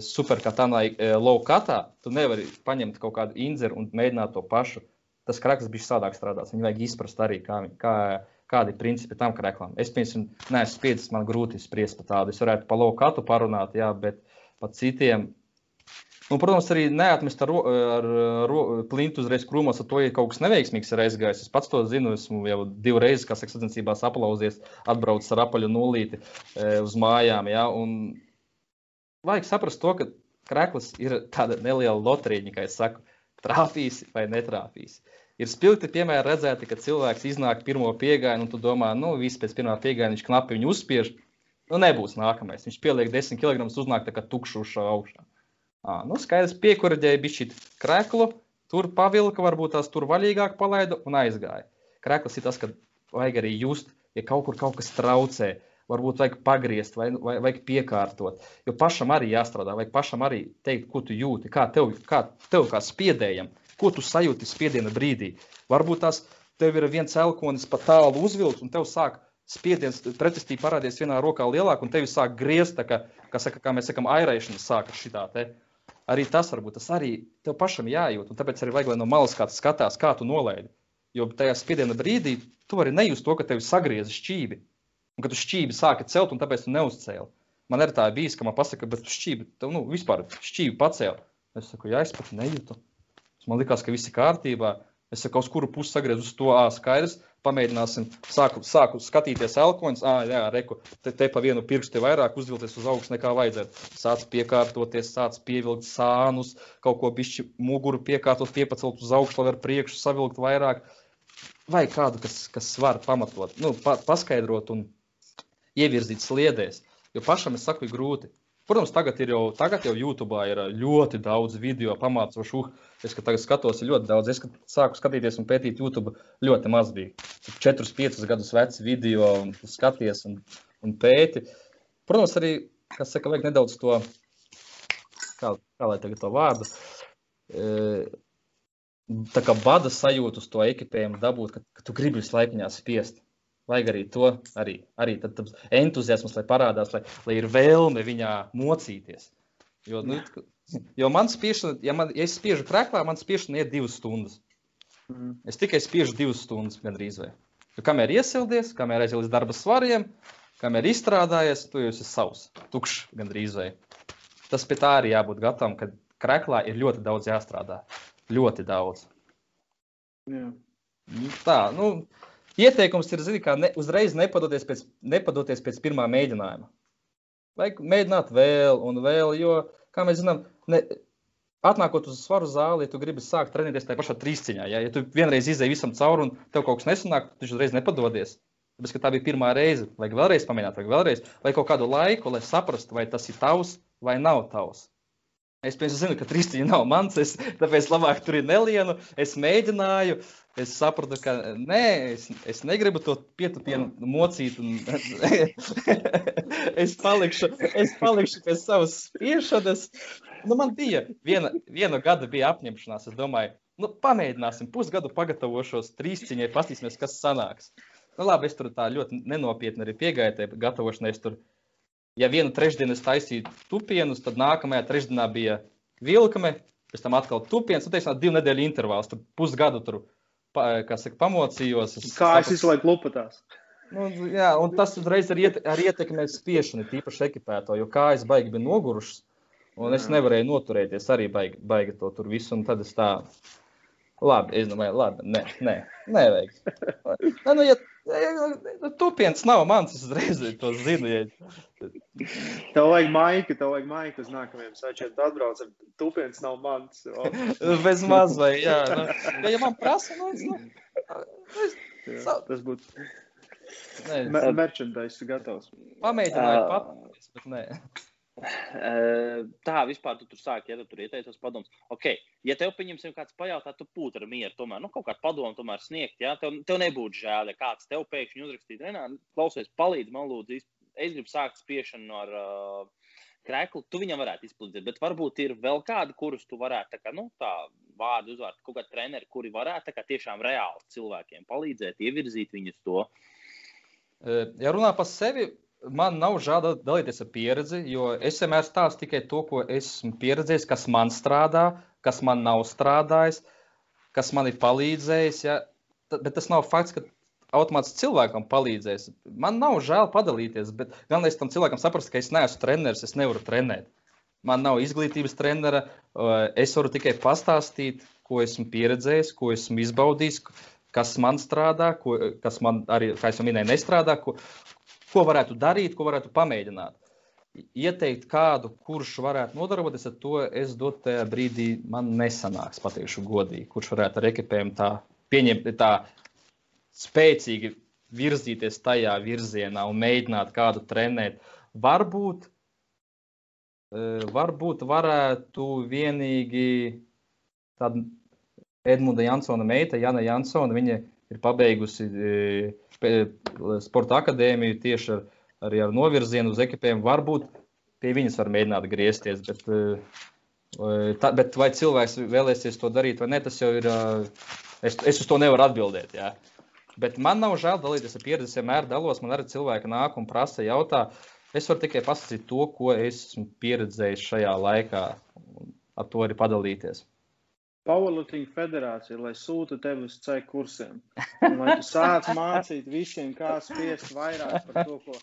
Speaker 2: superkatanā e, low katā, tu nevari paņemt kaut kādu inzeru un mēģināt to pašu. Tas krekls bija savādāk strādāts. Viņu vajag izprast arī, kā, kā, kādi ir principi tam kreklam. Es, piemēram, neesmu spiedzis, man grūti spriest par tādu. Es varētu pa low katu parunāt, jā, bet pat citiem. Un, protams, arī neatmest ar, ar, ar plintu uzreiz krūmos, ar to, ja kaut kas neveiksmīgs ir aizgājis. Es pats to zinu, esmu jau divreiz, saka, sacensībās aplausies, atbraucis ar apaļu nulīti uz mājām. Ja, un vajag saprast to, ka krekls ir tāda neliela loterija, kā es saku, trāpīs vai netrāpīs. Ir spilgti piemēri redzēti, ka cilvēks iznāk pirmo piegājienu, un tu domā, nu, viss pēc pirmā piegājiena viņš knapi viņu uzspiež, Nu, nebūs nākamais. Viņš pieliek 10 kg, uznāk tā kā tukšs augšā. À, nu, skaidrs, piekurdēja bija šī kreklu, tur pavilka, varbūt tās tur vaļīgāk palaida un aizgāja. Krekls ir tas, ka vajag arī just, ja kaut kur kaut kas traucē. Varbūt vajag pagriezt, vai vajag, vajag piekārtot. Jo pašam arī jāstrādā, vajag pašam arī teikt, ko tu jūti, kā tev, kā, tev kā spiedējam, ko tu sajūti spiediena brīdī. Varbūt tās tev ir viens elkonis pa tālu uzvilkts, un tev sāk spiediens, pretestība parādīs vienā rokā lielāk, un tevi sāk griezt, kā, kā, saka, kā mēs sakām, airēšana sākas šitā te. Arī tas varbūt tas arī tev pašam jājūt, tāpēc arī vajag, lai no malas kāds skatās, kā tu nolaidi. Jo tajā spiediena brīdī tu vari nejust to, ka tevi sagriez šķīvi, un ka tu šķīvi sāki celt, un tāpēc tu neuzcēli. Man ir tā bijis, ka man pasaka, bet šķīvi, tev, nu, vispār šķīvi pacēli. Es saku, jā, es pat nejūtu. Man likās, ka viss ir kārtībā. Es saku, uz kuru pusi sagriezt uz to, ā, skaidrs, Pamēģināsim, sāku, sāku skatīties elkoņus. Ah, jā, reku, te, te pa vienu pirkstu vairāk uzvilkties uz augšu nekā vajadzētu. Sāc piekārtoties, sāc pievilkt sānus, kaut ko bišķi muguru piekārtot, piepacelt uz augšu, lai ar priekšu savilkt vairāk. Vai kādu, kas, kas var pamatot, nu, pa, paskaidrot un ievirzīt sliedēs. Jo pašam es saku, ir grūti. Protams, tagad jau, tagad jau YouTube ir ļoti daudz video pamācošu. Es tagad skatos, ir ļoti daudz. Es sāku skatīties un pētīt YouTube ļoti maz bija. 4, 5 gadus veci video un skaties un, un pēti. Protams, arī, kas saka, vajag nedaudz to, kā, kā lai tagad to vārdu, e, tā kā bada sajūtu uz to ekipējumu dabūt, ka, ka tu gribi visu laiku viņā spiest. Vajag arī to, arī, arī tad, tad entuziasms, lai parādās, lai, lai ir vēlme viņā mocīties. Jo, nu, jo man spiešana, ja, man, ja es spiežu krēklā, man spiešana iet divas stundas. Mm. Es tikai spiežu divas stundas gandrīz vai. Jo kamēr iesildies, kamēr aizies līdz darba svariem, kamēr izstrādājies, tu jau esi savs, tukšs gandrīz vai. Tas pie tā arī jābūt gatavam, ka krēklā ir ļoti daudz jāstrādā. Ļoti daudz. Jā. Tā, nu, Ieteikums ir, zini, kā ne, uzreiz nepadoties pēc, nepadoties pēc pirmā mēģinājuma. Vajag mēģināt vēl un vēl, jo, kā mēs zinām, ne, atnākot uz svaru zāli, ja tu gribi sākt trenēties tajā pašā trīsciņā, ja, ja tu vienreiz izdeji visam cauri un tev kaut kas nesanāk, tu uzreiz nepatodies. Tāpēc, ka tā bija pirmā reize, vajag vēlreiz pamēģināt, vajag vēlreiz, vai kaut kādu laiku, lai saprastu, vai tas ir tavs vai nav tavs. Es pēc zinu, ka trīsciņa nav mans, es, tāpēc labāk tur ir nelienu. Es mēģināju, es sapratu, ka nē, es, es negribu to pietupienu mocīt. Un, [laughs] es, palikšu, es palikšu pie savas spiešanas. Nu, man bija viena, viena gada bija apņemšanās. Es domāju, nu, pamēģināsim pusgadu pagatavošos trīsciņai, paskatīsimies, kas sanāks. Nu, labi, es tur tā ļoti nenopietni arī piegāju tajā gatavošanai. Es tur ja vienu trešdienu es taisīju tupienus, tad nākamajā trešdienā bija vilkme, pēc tam atkal tupiens, un teiksim, divu nedēļu intervāls, tur pusgadu tur, kā saka, pamocījos.
Speaker 1: Es kā es visu laiku lupatās.
Speaker 2: Nu, jā, un tas uzreiz ar, iet, ar ietekmē spiešanu, tīpaši ekipēto, jo kājas baigi bija nogurušas, un es nevarēju noturēties arī baigi, baigi to tur visu, un tad es tā, labi, es domāju, labi, nē, nē, nevajag. [laughs] Nu, ja, ja tupiens nav mans, es uzreiz to zinu, ja
Speaker 1: Tev vajag maika, tev vajag maika uz nākamajiem sačiem. Tu atbrauc ar tupiens nav mans. [laughs]
Speaker 2: Bez maz vai, jā. Nu, ja, ja man prasa, nu, es, nu,
Speaker 1: es, jā, tas būtu. Mer merchandise gatavs.
Speaker 2: Pamēģināju uh, pateikt, bet nē.
Speaker 3: Tā vispār tu tur sāki, ja tu tur ieteicies padomus. Ok, ja tev, pieņemsim, kāds pajautā, tu būtu ar mieru, tomēr, nu, kaut kādu padomu tomēr sniegt, ja tev, tev nebūtu žēl, ja kāds tev pēkšņi uzrakstītu, nē, klausies, palīdzi man lūdzu, es gribu sākt spiešanu ar uh, krēklu, tu viņam varētu izpildīt. Bet varbūt ir vēl kādi, kurus tu varētu tā, kā, nu, tā vārdu uzvārdu, kaut kādi treneri, kuri varētu kā, tiešām reāli cilvēkiem palīdzēt, ievirzīt viņus to.
Speaker 2: Ja runā par sevi, man nav žēl dalīties ar pieredzi, jo es vienmēr stāstu tikai to, ko esmu pieredzējis, kas man strādā, kas man nav strādājis, kas man ir palīdzējis. Ja? Bet tas nav fakts, ka automāts cilvēkam palīdzēs. Man nav žēl padalīties, bet galvenais tam cilvēkam saprast, ka es neesmu treneris, es nevaru trenēt. Man nav izglītības trenera, es varu tikai pastāstīt, ko esmu pieredzējis, ko esmu izbaudījis, kas man strādā, ko, kas man arī, kā jau minēju, nestrādā, ko, ko varētu darīt, ko varētu pamēģināt. Ieteikt kādu, kurš varētu nodarboties ar to, es dotajā brīdī man nesanāks, pateikšu godīgi, kurš varētu ar ekipējumu tā pieņemt, tā spēcīgi virzīties tajā virzienā un mēģināt kādu trenēt. Varbūt, e, varbūt varētu vienīgi tāda Edmunda Jansona meita, Jana Jansona. Viņa ir pabeigusi e, sporta akadēmiju tieši ar, arī ar novirzienu uz ekipēm. Varbūt pie viņas var mēģināt griezties, bet, e, tā, bet vai cilvēks vēlēsies to darīt vai nē, tas jau ir. Es, es uz to nevaru atbildēt. Jā. Bet man nav žēl dalīties ar pieredzi. Es vienmēr dalos, man arī cilvēki nāk un prasa, jautā. Es varu tikai pasakīt to, ko esmu pieredzējis šajā laikā, un ar to arī padalīties.
Speaker 1: Powerlifting federācija, lai sūta tevi uz ceļu kursiem. Un, lai tu sāc mācīt visiem, kā spiest vairāk par to, ko,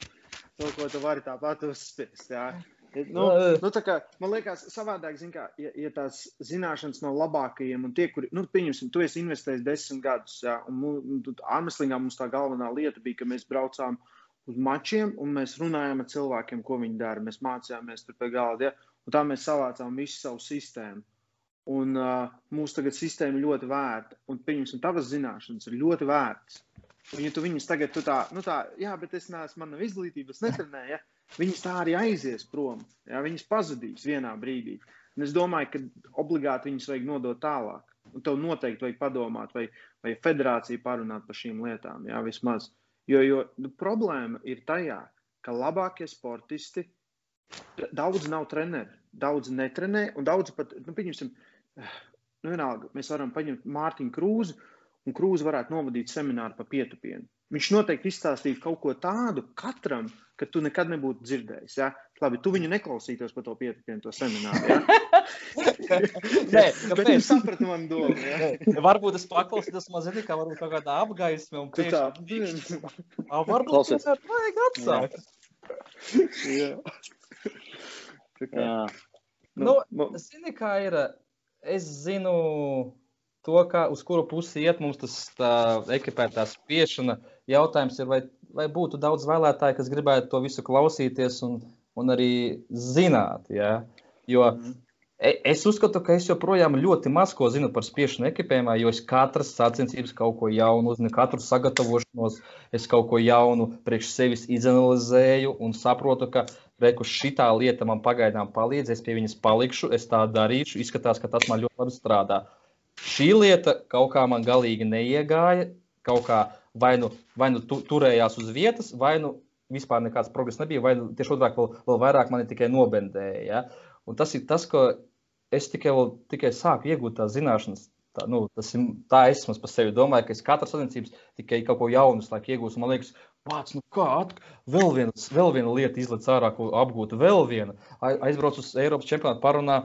Speaker 1: to, ko tu vari tāpat uzspiest. Jā. Nu, nu, kā, man liekas, savādāk, kā, ja, ja tās zināšanas no labākajiem, un tie, kuri, nu, pieņemsim, tu esi investējis desmit gadus, jā, un Armstrongā mums tā galvenā lieta bija, ka mēs braucām uz mačiem, un mēs runājām ar cilvēkiem, ko viņi dara. Mēs mācījāmies tur pie galda, ja, un tā mēs savācām visu savu sistēmu. Un uh, mūsu tagad sistēma ļoti vērta, un, pieņemsim, tavas zināšanas ir ļoti vērtas. Un, ja tu viņus tagad, tu tā, nu tā, jā, bet es neesmu, man nav izglītības, netrenēju, ja, viņas tā arī aizies prom. Jā, viņas pazudīs vienā brīdī. Un es domāju, ka obligāti viņas vajag nodot tālāk. Un tev noteikti vajag padomāt, vai, vai federācija parunāt par šīm lietām. Jā, vismaz. Jo, jo nu, problēma ir tajā, ka labākie sportisti, daudz nav treneri, daudz netrenē, un daudz pat, nu, pieņemsim, nu, vienalga, mēs varam paņemt Mārtiņu Krūzu, un Krūze varētu novadīt semināru par pietupienu. Viņš noteikti izstāstīja kaut ko tādu katram, ka tu nekad nebūtu dzirdējis. Ja? Labi, tu viņu neklausītos par to pietiekami, to semināru. Ja? [laughs]
Speaker 2: Nē,
Speaker 1: bet viņš saprata manu domu. Ja?
Speaker 2: varbūt es paklausītos mazliet, kā varbūt kaut kādā apgaismē. Un pēkšņi, tā, varbūt ir vajag atsākt.
Speaker 1: Jā. [laughs]
Speaker 2: Jā. Nu, nu, zini, kā ir, es zinu to, kā, uz kuru pusi iet mums tas tā ekipētā spiešana. Jautājums ir, vai vai būtu daudz vēlētāju, kas gribētu to visu klausīties un, un arī zināt. Ja? Jo mm. es uzskatu, ka es joprojām ļoti maz ko zinu par spiešanu ekipējumā, jo es katras sacensības kaut ko jaunu uzzinu, katru sagatavošanos, es kaut ko jaunu priekš sevis izanalizēju un saprotu, ka reku šitā lieta man pagaidām palīdz, es pie viņas palikšu, es tā darīšu, izskatās, ka tas man ļoti labi strādā. Šī lieta kaut kā man galīgi neiegāja, kaut kā vai nu, vai nu tu, turējās uz vietas, vai nu vispār nekāds progress nebija, vai nu, tieši otrādi vēl, vēl vairāk mani tikai nobendēja. Ja? Un tas ir tas, ko es tikai, vēl, tikai sāku iegūt tās zināšanas. Tā, nu, tas ir tā, es par sevi domāju, ka es katru sacensības tikai kaut ko jaunu iegūstu. Man liekas, Pats, nu kā, at, vēl, viens, vēl viena lieta izlaiž ārā, ko apgūta. Vēl viena. Aizbraucu uz Eiropas čempionātu, parunā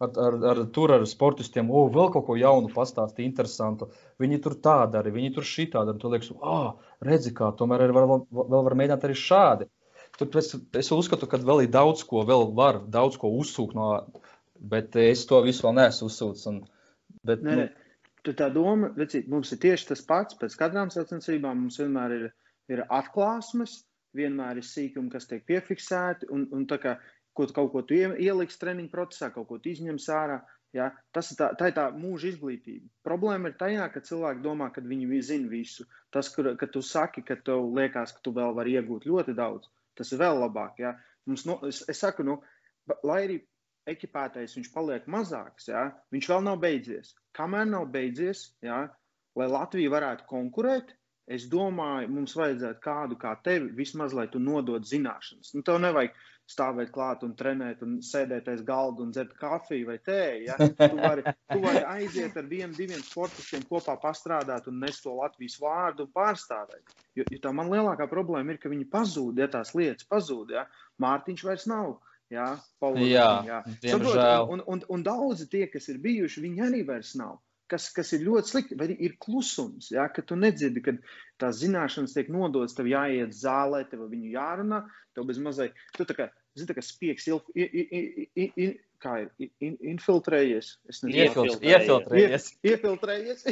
Speaker 2: ar, ar, ar, tur ar sportistiem, o, vēl kaut ko jaunu pastāstīt, interesantu. Viņi tur tā dara, viņi tur šī tā dara. Tu liekas, ah, redzi, kā tomēr var, vēl var mēģināt arī šādi. Tur es, es uzskatu, ka vēl ir daudz ko, vēl var daudz ko uzsūkt no, bet es to visu vēl neesmu uzsūcis. Un, bet,
Speaker 1: nē, nē. Tu tā doma, redzīt, mums ir tieši tas pats. Pēc katrām sacensībām mums vienmēr ir, ir atklāsmes, vienmēr ir sīkumi, kas tiek piefiksēti. Un, un tā kā ko, kaut ko tu ieliksi treniņu procesā, kaut ko izņems ārā. Ja? Tas ir tā, tā ir tā mūža izglītība. Problēma ir tajā, ka cilvēki domā, ka viņi zina visu. Tas, kur, ka tu saki, ka tev liekas, ka tu vēl vari iegūt ļoti daudz, tas ir vēl labāk. Ja? Mums, no, es, es saku, nu, lai arī ekipētais viņš paliek mazāks, ja? viņš vēl nav beidzies. Kamēr nav beidzies, ja? lai Latvija varētu konkurēt, es domāju, mums vajadzētu kādu kā tevi, vismaz lai tu nodod zināšanas. Nu, tev nevajag stāvēt klāt un trenēt un sēdēt aiz galda un dzert kafiju vai tēju. Ja? Tu, vari, tu vari aiziet ar vienu, diviem sportistiem kopā pastrādāt un nest to Latvijas vārdu un pārstāvēt. Jo, jo tā man lielākā problēma ir, ka viņi pazūd, ja tās lietas pazūd. Ja? Mārtiņš vairs nav. Jā, Paulis,
Speaker 2: jā, jā.
Speaker 1: Saprot, un, un, un, un daudzi tie, kas ir bijuši, viņi arī vairs nav kas, kas ir ļoti slikti, vai ir klusums, ja, ka tu nedzirdi, kad tās zināšanas tiek nodotas, tev jāiet zālē, tev viņu jārunā, tev bez mazliet, tu tā kā, zini, kā spiegs, il, il, il, il, il, kā ir, in, infiltrējies,
Speaker 2: es nezinu. Iefiltrējies.
Speaker 1: Iefiltrējies.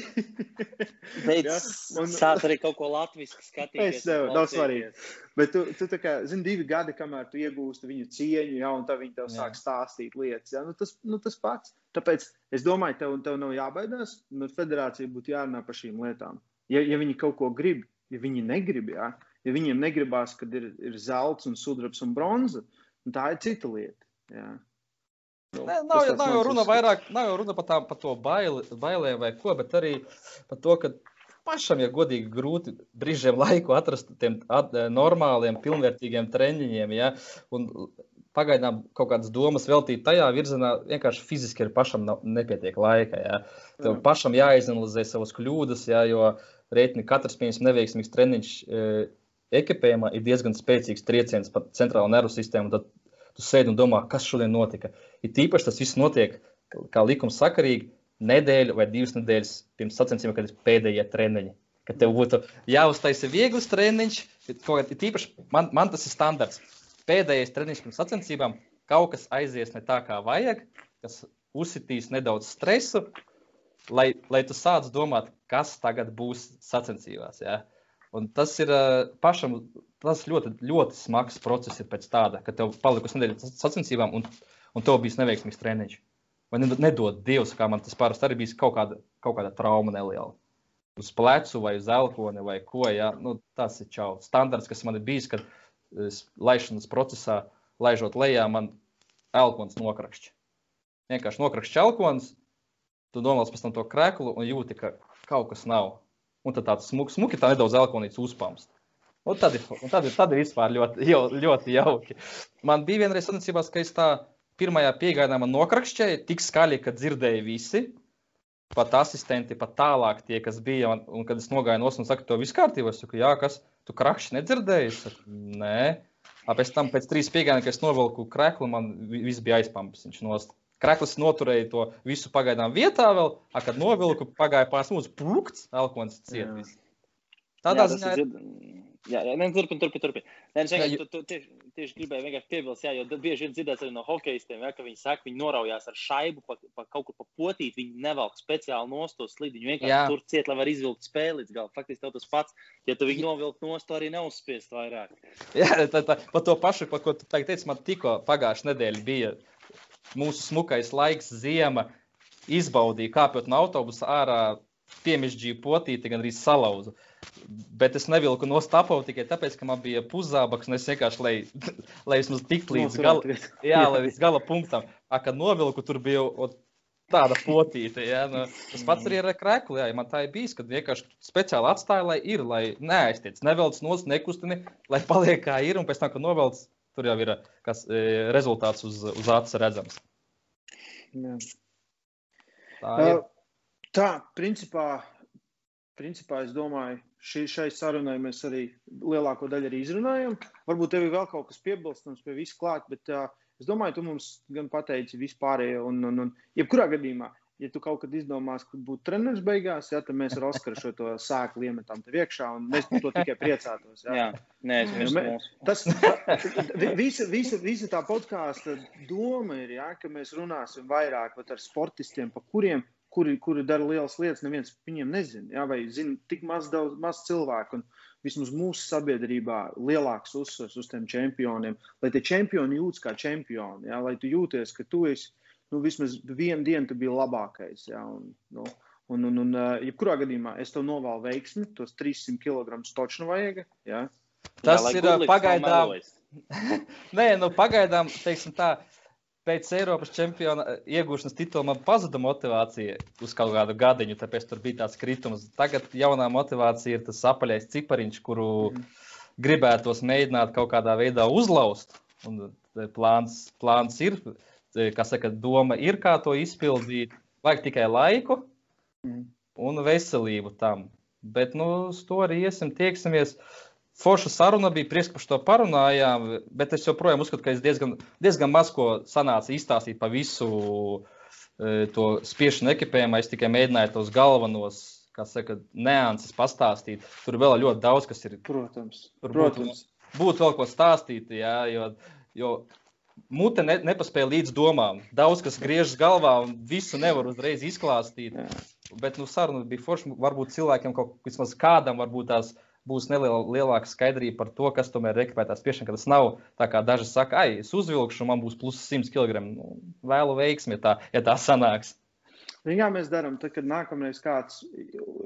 Speaker 1: [laughs]
Speaker 3: Beidz, ja? un, sāc arī kaut ko latviski skatīties.
Speaker 1: Es tev, nav svarīgi. Bet tu, tu tā kā, zini, divi gadi, kamēr tu iegūsti viņu cieņu, ja, un tā viņi tev sāk stāstīt lietas, ja, nu tas, nu tas pats. Tāpēc es domāju, tev, tev nav jābaidās, nu federācija būtu jārunā par šīm lietām. Ja, ja viņi kaut ko grib, ja viņi negrib, ja, ja viņiem negribās, kad ir, ir zelts un sudrabs un bronza, nu tā ir cita lieta. Ja.
Speaker 2: Nu, Nē, nav, nav, nav jau runa vairāk, nav jau runa par, tā, par to baili, bailēm vai ko, bet arī par to, ka pašam ir godīgi grūti brīžiem laiku atrast tiem at, normāliem, pilnvērtīgiem treniņiem. Ja? Un pagaidām kaut kādas domas veltīt tajā virzienā, vienkārši fiziski ir pašam nav, nepietiek laika. Ja? Tev pašam jāizanalizē savas kļūdas, ja? jo rēķini katrs, piemēram, neveiksmīgs treniņš e, ekipējumā ir diezgan spēcīgs trieciens pa centrālo nervu sistēmu. Tad tu sēdi un domā, kas šodien notika. Ir tīpaši tas viss notiek kā likums sakarīgi nedēļu vai divas nedēļas pirms sacensībām, kad ir pēdējie treniņi. Kad tev būtu jāuztaisa viegls treniņš, kā tīpaši man, man tas ir standarts. Pēdējais treniņš pirms sacensībām kaut kas aizies ne tā, kā vajag, kas uzsitīs nedaudz stresu, lai, lai tu sāc domāt, kas tagad būs sacensībās. Ja? Un tas ir pašam tas ļoti, ļoti smags process ir pēc tāda, ka tev palikusi nedēļa sacensībām un, un tev bijis neveiksmīgs treniņš. Vai nedod Dievs, kā man tas parasti arī bijis kaut kāda, kaut kāda trauma neliela. Uz plecu vai uz elkoni vai ko. Ja? Nu, tas ir čau. Standarts, kas man ir bijis, kad laišanas procesā, laižot lejā, man elkons nokrakšķi. Vienkārši nokrakšķi elkons, tu novelc pēc tam to krēklu un jūti, ka kaut kas nav. Un tad tāds smuki, smuki tā nedaudz elkonīts uzpamst. Un tad, ir, un tad, ir, tad ir vispār [laughs] ļoti, ļoti jauki. Man bija vienreiz sacensībās, ka es tā pirmajā piegājienā man nokrakšķēja tik skaļi, ka dzirdēja visi. Pat asistenti, pat tālāk tie, kas bija. Un, un kad es nogāju no savas, saku, to viss kārtībā, es saku, jā, kas, tu krakšķi nedzirdēji? Es saku, nē. Pēc tam, pēc trīs piegājieniem, kad es novilku kreklu, man viss bija aizpamps. Viņš nost. Krekls noturēja to visu pagaidām vietā vēl, a, kad novilku, pagāja pāris mūzes, plūkts, elkons ciet. Tādā jā, ziņā. Ir...
Speaker 3: Jā, jā nē, turpin, turpin, turpin. Nē, es vienkārši tu, tu, tieši, tieši gribēju vienkārši piebilst, jā, jo bieži vien dzirdēts arī no hokeistiem, jā, ka viņi saka, viņi noraujās ar šaibu, pa, pa kaut kur pa potīt, viņi nevelk speciāli nost to slidi, viņi vienkārši jā. tur ciet, lai var izvilkt spēli līdz galam. Faktiski tev tas pats, ja tu viņu novilkt nost, to arī neuzspiest vairāk.
Speaker 2: Jā, tā, tā, pa to pašu, pa ko tu teici, man tikko pagājušā nedēļa bija mūsu smukais laiks, ziema, izbaudīja, kāpjot no autobusa ārā, piemišķīju potīti, gan arī salauzu. Bet es nevilku no stāvokļa tikai tāpēc, ka man bija puszābaks, un es vienkārši, lai, [laughs] lai vismaz tiktu līdz, gala, [laughs] jā, līdz gala punktam. A, kad novilku, tur bija o, tāda potīte. Jā, nu, tas pats arī ar krēklu. Jā, man tā ir bijis, kad vienkārši speciāli atstāja, lai ir, lai neaiztiec, nevelc nos, nekustini, lai paliek kā ir, un pēc tam, kad novelc, tur jau ir kas, e, rezultāts uz, uz acis redzams.
Speaker 1: Jā. Tā, ir. Uh, tā, principā, principā es domāju, šī, šai sarunai mēs arī lielāko daļu arī izrunājam. Varbūt tev ir vēl kaut kas piebilstams pie visu klāt, bet uh, Es domāju, tu mums gan pateici vispārējo, un, un, un jebkurā gadījumā, ja tu kaut kad izdomās, ka būtu treneris beigās, ja, tad mēs ar Oskaru šo to sēklu iemetam tev iekšā, un mēs par to tikai priecātos. Ja.
Speaker 3: Jā, nē, es esmu.
Speaker 1: Tas, vi- visa, visa, visa tā podkāsta doma ir, ja, ka mēs runāsim vairāk ar sportistiem, pa kuriem, kuri, kuri dara lielas lietas, neviens par viņiem nezina, ja, vai zina tik maz, daudz, maz cilvēku. Un vismaz mūsu sabiedrībā lielāks uzsvers uz tiem čempioniem, lai tie čempioni jūtas kā čempioni, ja, lai tu jūties, ka tu esi, nu, vismaz vienu dienu tu biji labākais. Ja, un, nu, Un, un, un, jebkurā gadījumā es tev novēlu veiksmi, tos 300 kg točnu vajag. Ja?
Speaker 2: Tas
Speaker 3: Jā,
Speaker 2: ir pagaidām. [laughs] Nē, nu, pagaidām, teiksim tā, pēc Eiropas čempiona iegūšanas titula man pazuda motivācija uz kaut kādu gadiņu, tāpēc tur bija tāds kritums. Tagad jaunā motivācija ir tas apaļais cipariņš, kuru
Speaker 1: Mhm.
Speaker 2: gribētos mēģināt kaut kādā veidā uzlaust. Un plāns, plāns ir, kā saka, doma ir, kā to izpildīt. Vajag tikai laiku
Speaker 1: Mhm.
Speaker 2: un veselību tam. Bet, nu, uz to arī iesim, tieksimies. Forša saruna bija, prieks, par to parunājām, bet es joprojām uzskatu, ka es diezgan, diezgan maz ko sanācu izstāstīt par visu e, to spiešanu ekipējumu. Es tikai mēģināju tos galvenos, kā saka, neanses pastāstīt. Tur vēl ļoti daudz, kas ir.
Speaker 1: Protams.
Speaker 2: Tur
Speaker 1: Protams.
Speaker 2: Būtu vēl ko stāstīt, jā, jo, jo mute ne, nepaspēja līdz domām. Daudz kas griežas galvā un visu nevar uzreiz izklāstīt.
Speaker 1: Jā.
Speaker 2: Bet nu, saruna bija forša. Varbūt cilvēkiem kaut vismaz kādam varbūt tās būs nelielāka skaidrība par to, kas tomēr ir ekipētās piešana, ka tas nav tā kā daži saka, ai, es uzvilkšu, man būs plus 100 kg. Nu, vēlu veiksmi, ja tā, ja tā sanāks.
Speaker 1: Kā mēs darām, tad, kad nākamreiz kāds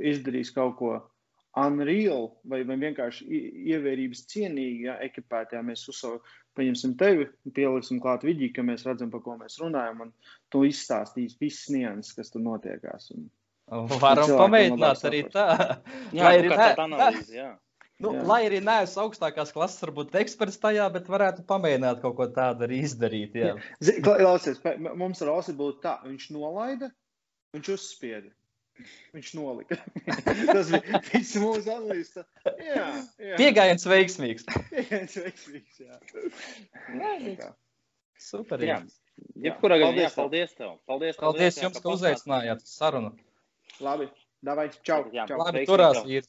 Speaker 1: izdarīs kaut ko unreal vai, vai vienkārši ievērības cienīgi, ja ekipētā mēs uzsākam, paņemsim tevi, pieliksim klāt vidī, ka mēs redzam, par ko mēs runājam, un to izstāstīs visas nianses, kas tur notiekās. Un,
Speaker 2: Varam
Speaker 1: cilvēkiem
Speaker 2: pamēģināt arī tā.
Speaker 3: Jā,
Speaker 2: Lai arī
Speaker 3: tāda analīze, jā.
Speaker 2: Nu,
Speaker 1: Jā.
Speaker 2: lai arī neesmu augstākās klases, varbūt eksperts tajā, bet varētu pamēģināt kaut ko tādu arī izdarīt. Jā.
Speaker 1: Kla- Klausies, mums ar Osi būtu tā, viņš nolaida, viņš uzspieda. Viņš nolika. [laughs] Tas bija viss mūsu analīzes. Jā, jā.
Speaker 2: Piegājiens veiksmīgs.
Speaker 1: Pieejams veiksmīgs, jā. Kā.
Speaker 2: Super.
Speaker 3: jā.
Speaker 2: Jā.
Speaker 3: Jebkurā gadījumā, jā,
Speaker 1: Paldies tev.
Speaker 3: paldies tev. Paldies,
Speaker 2: Paldies
Speaker 3: jā,
Speaker 2: jums, ka
Speaker 3: pastāstījāt.
Speaker 2: uzaicinājāt uz sarunu.
Speaker 1: Labi, davai, čau.
Speaker 3: Jā,
Speaker 1: čau.
Speaker 2: Labi, turās vīrs.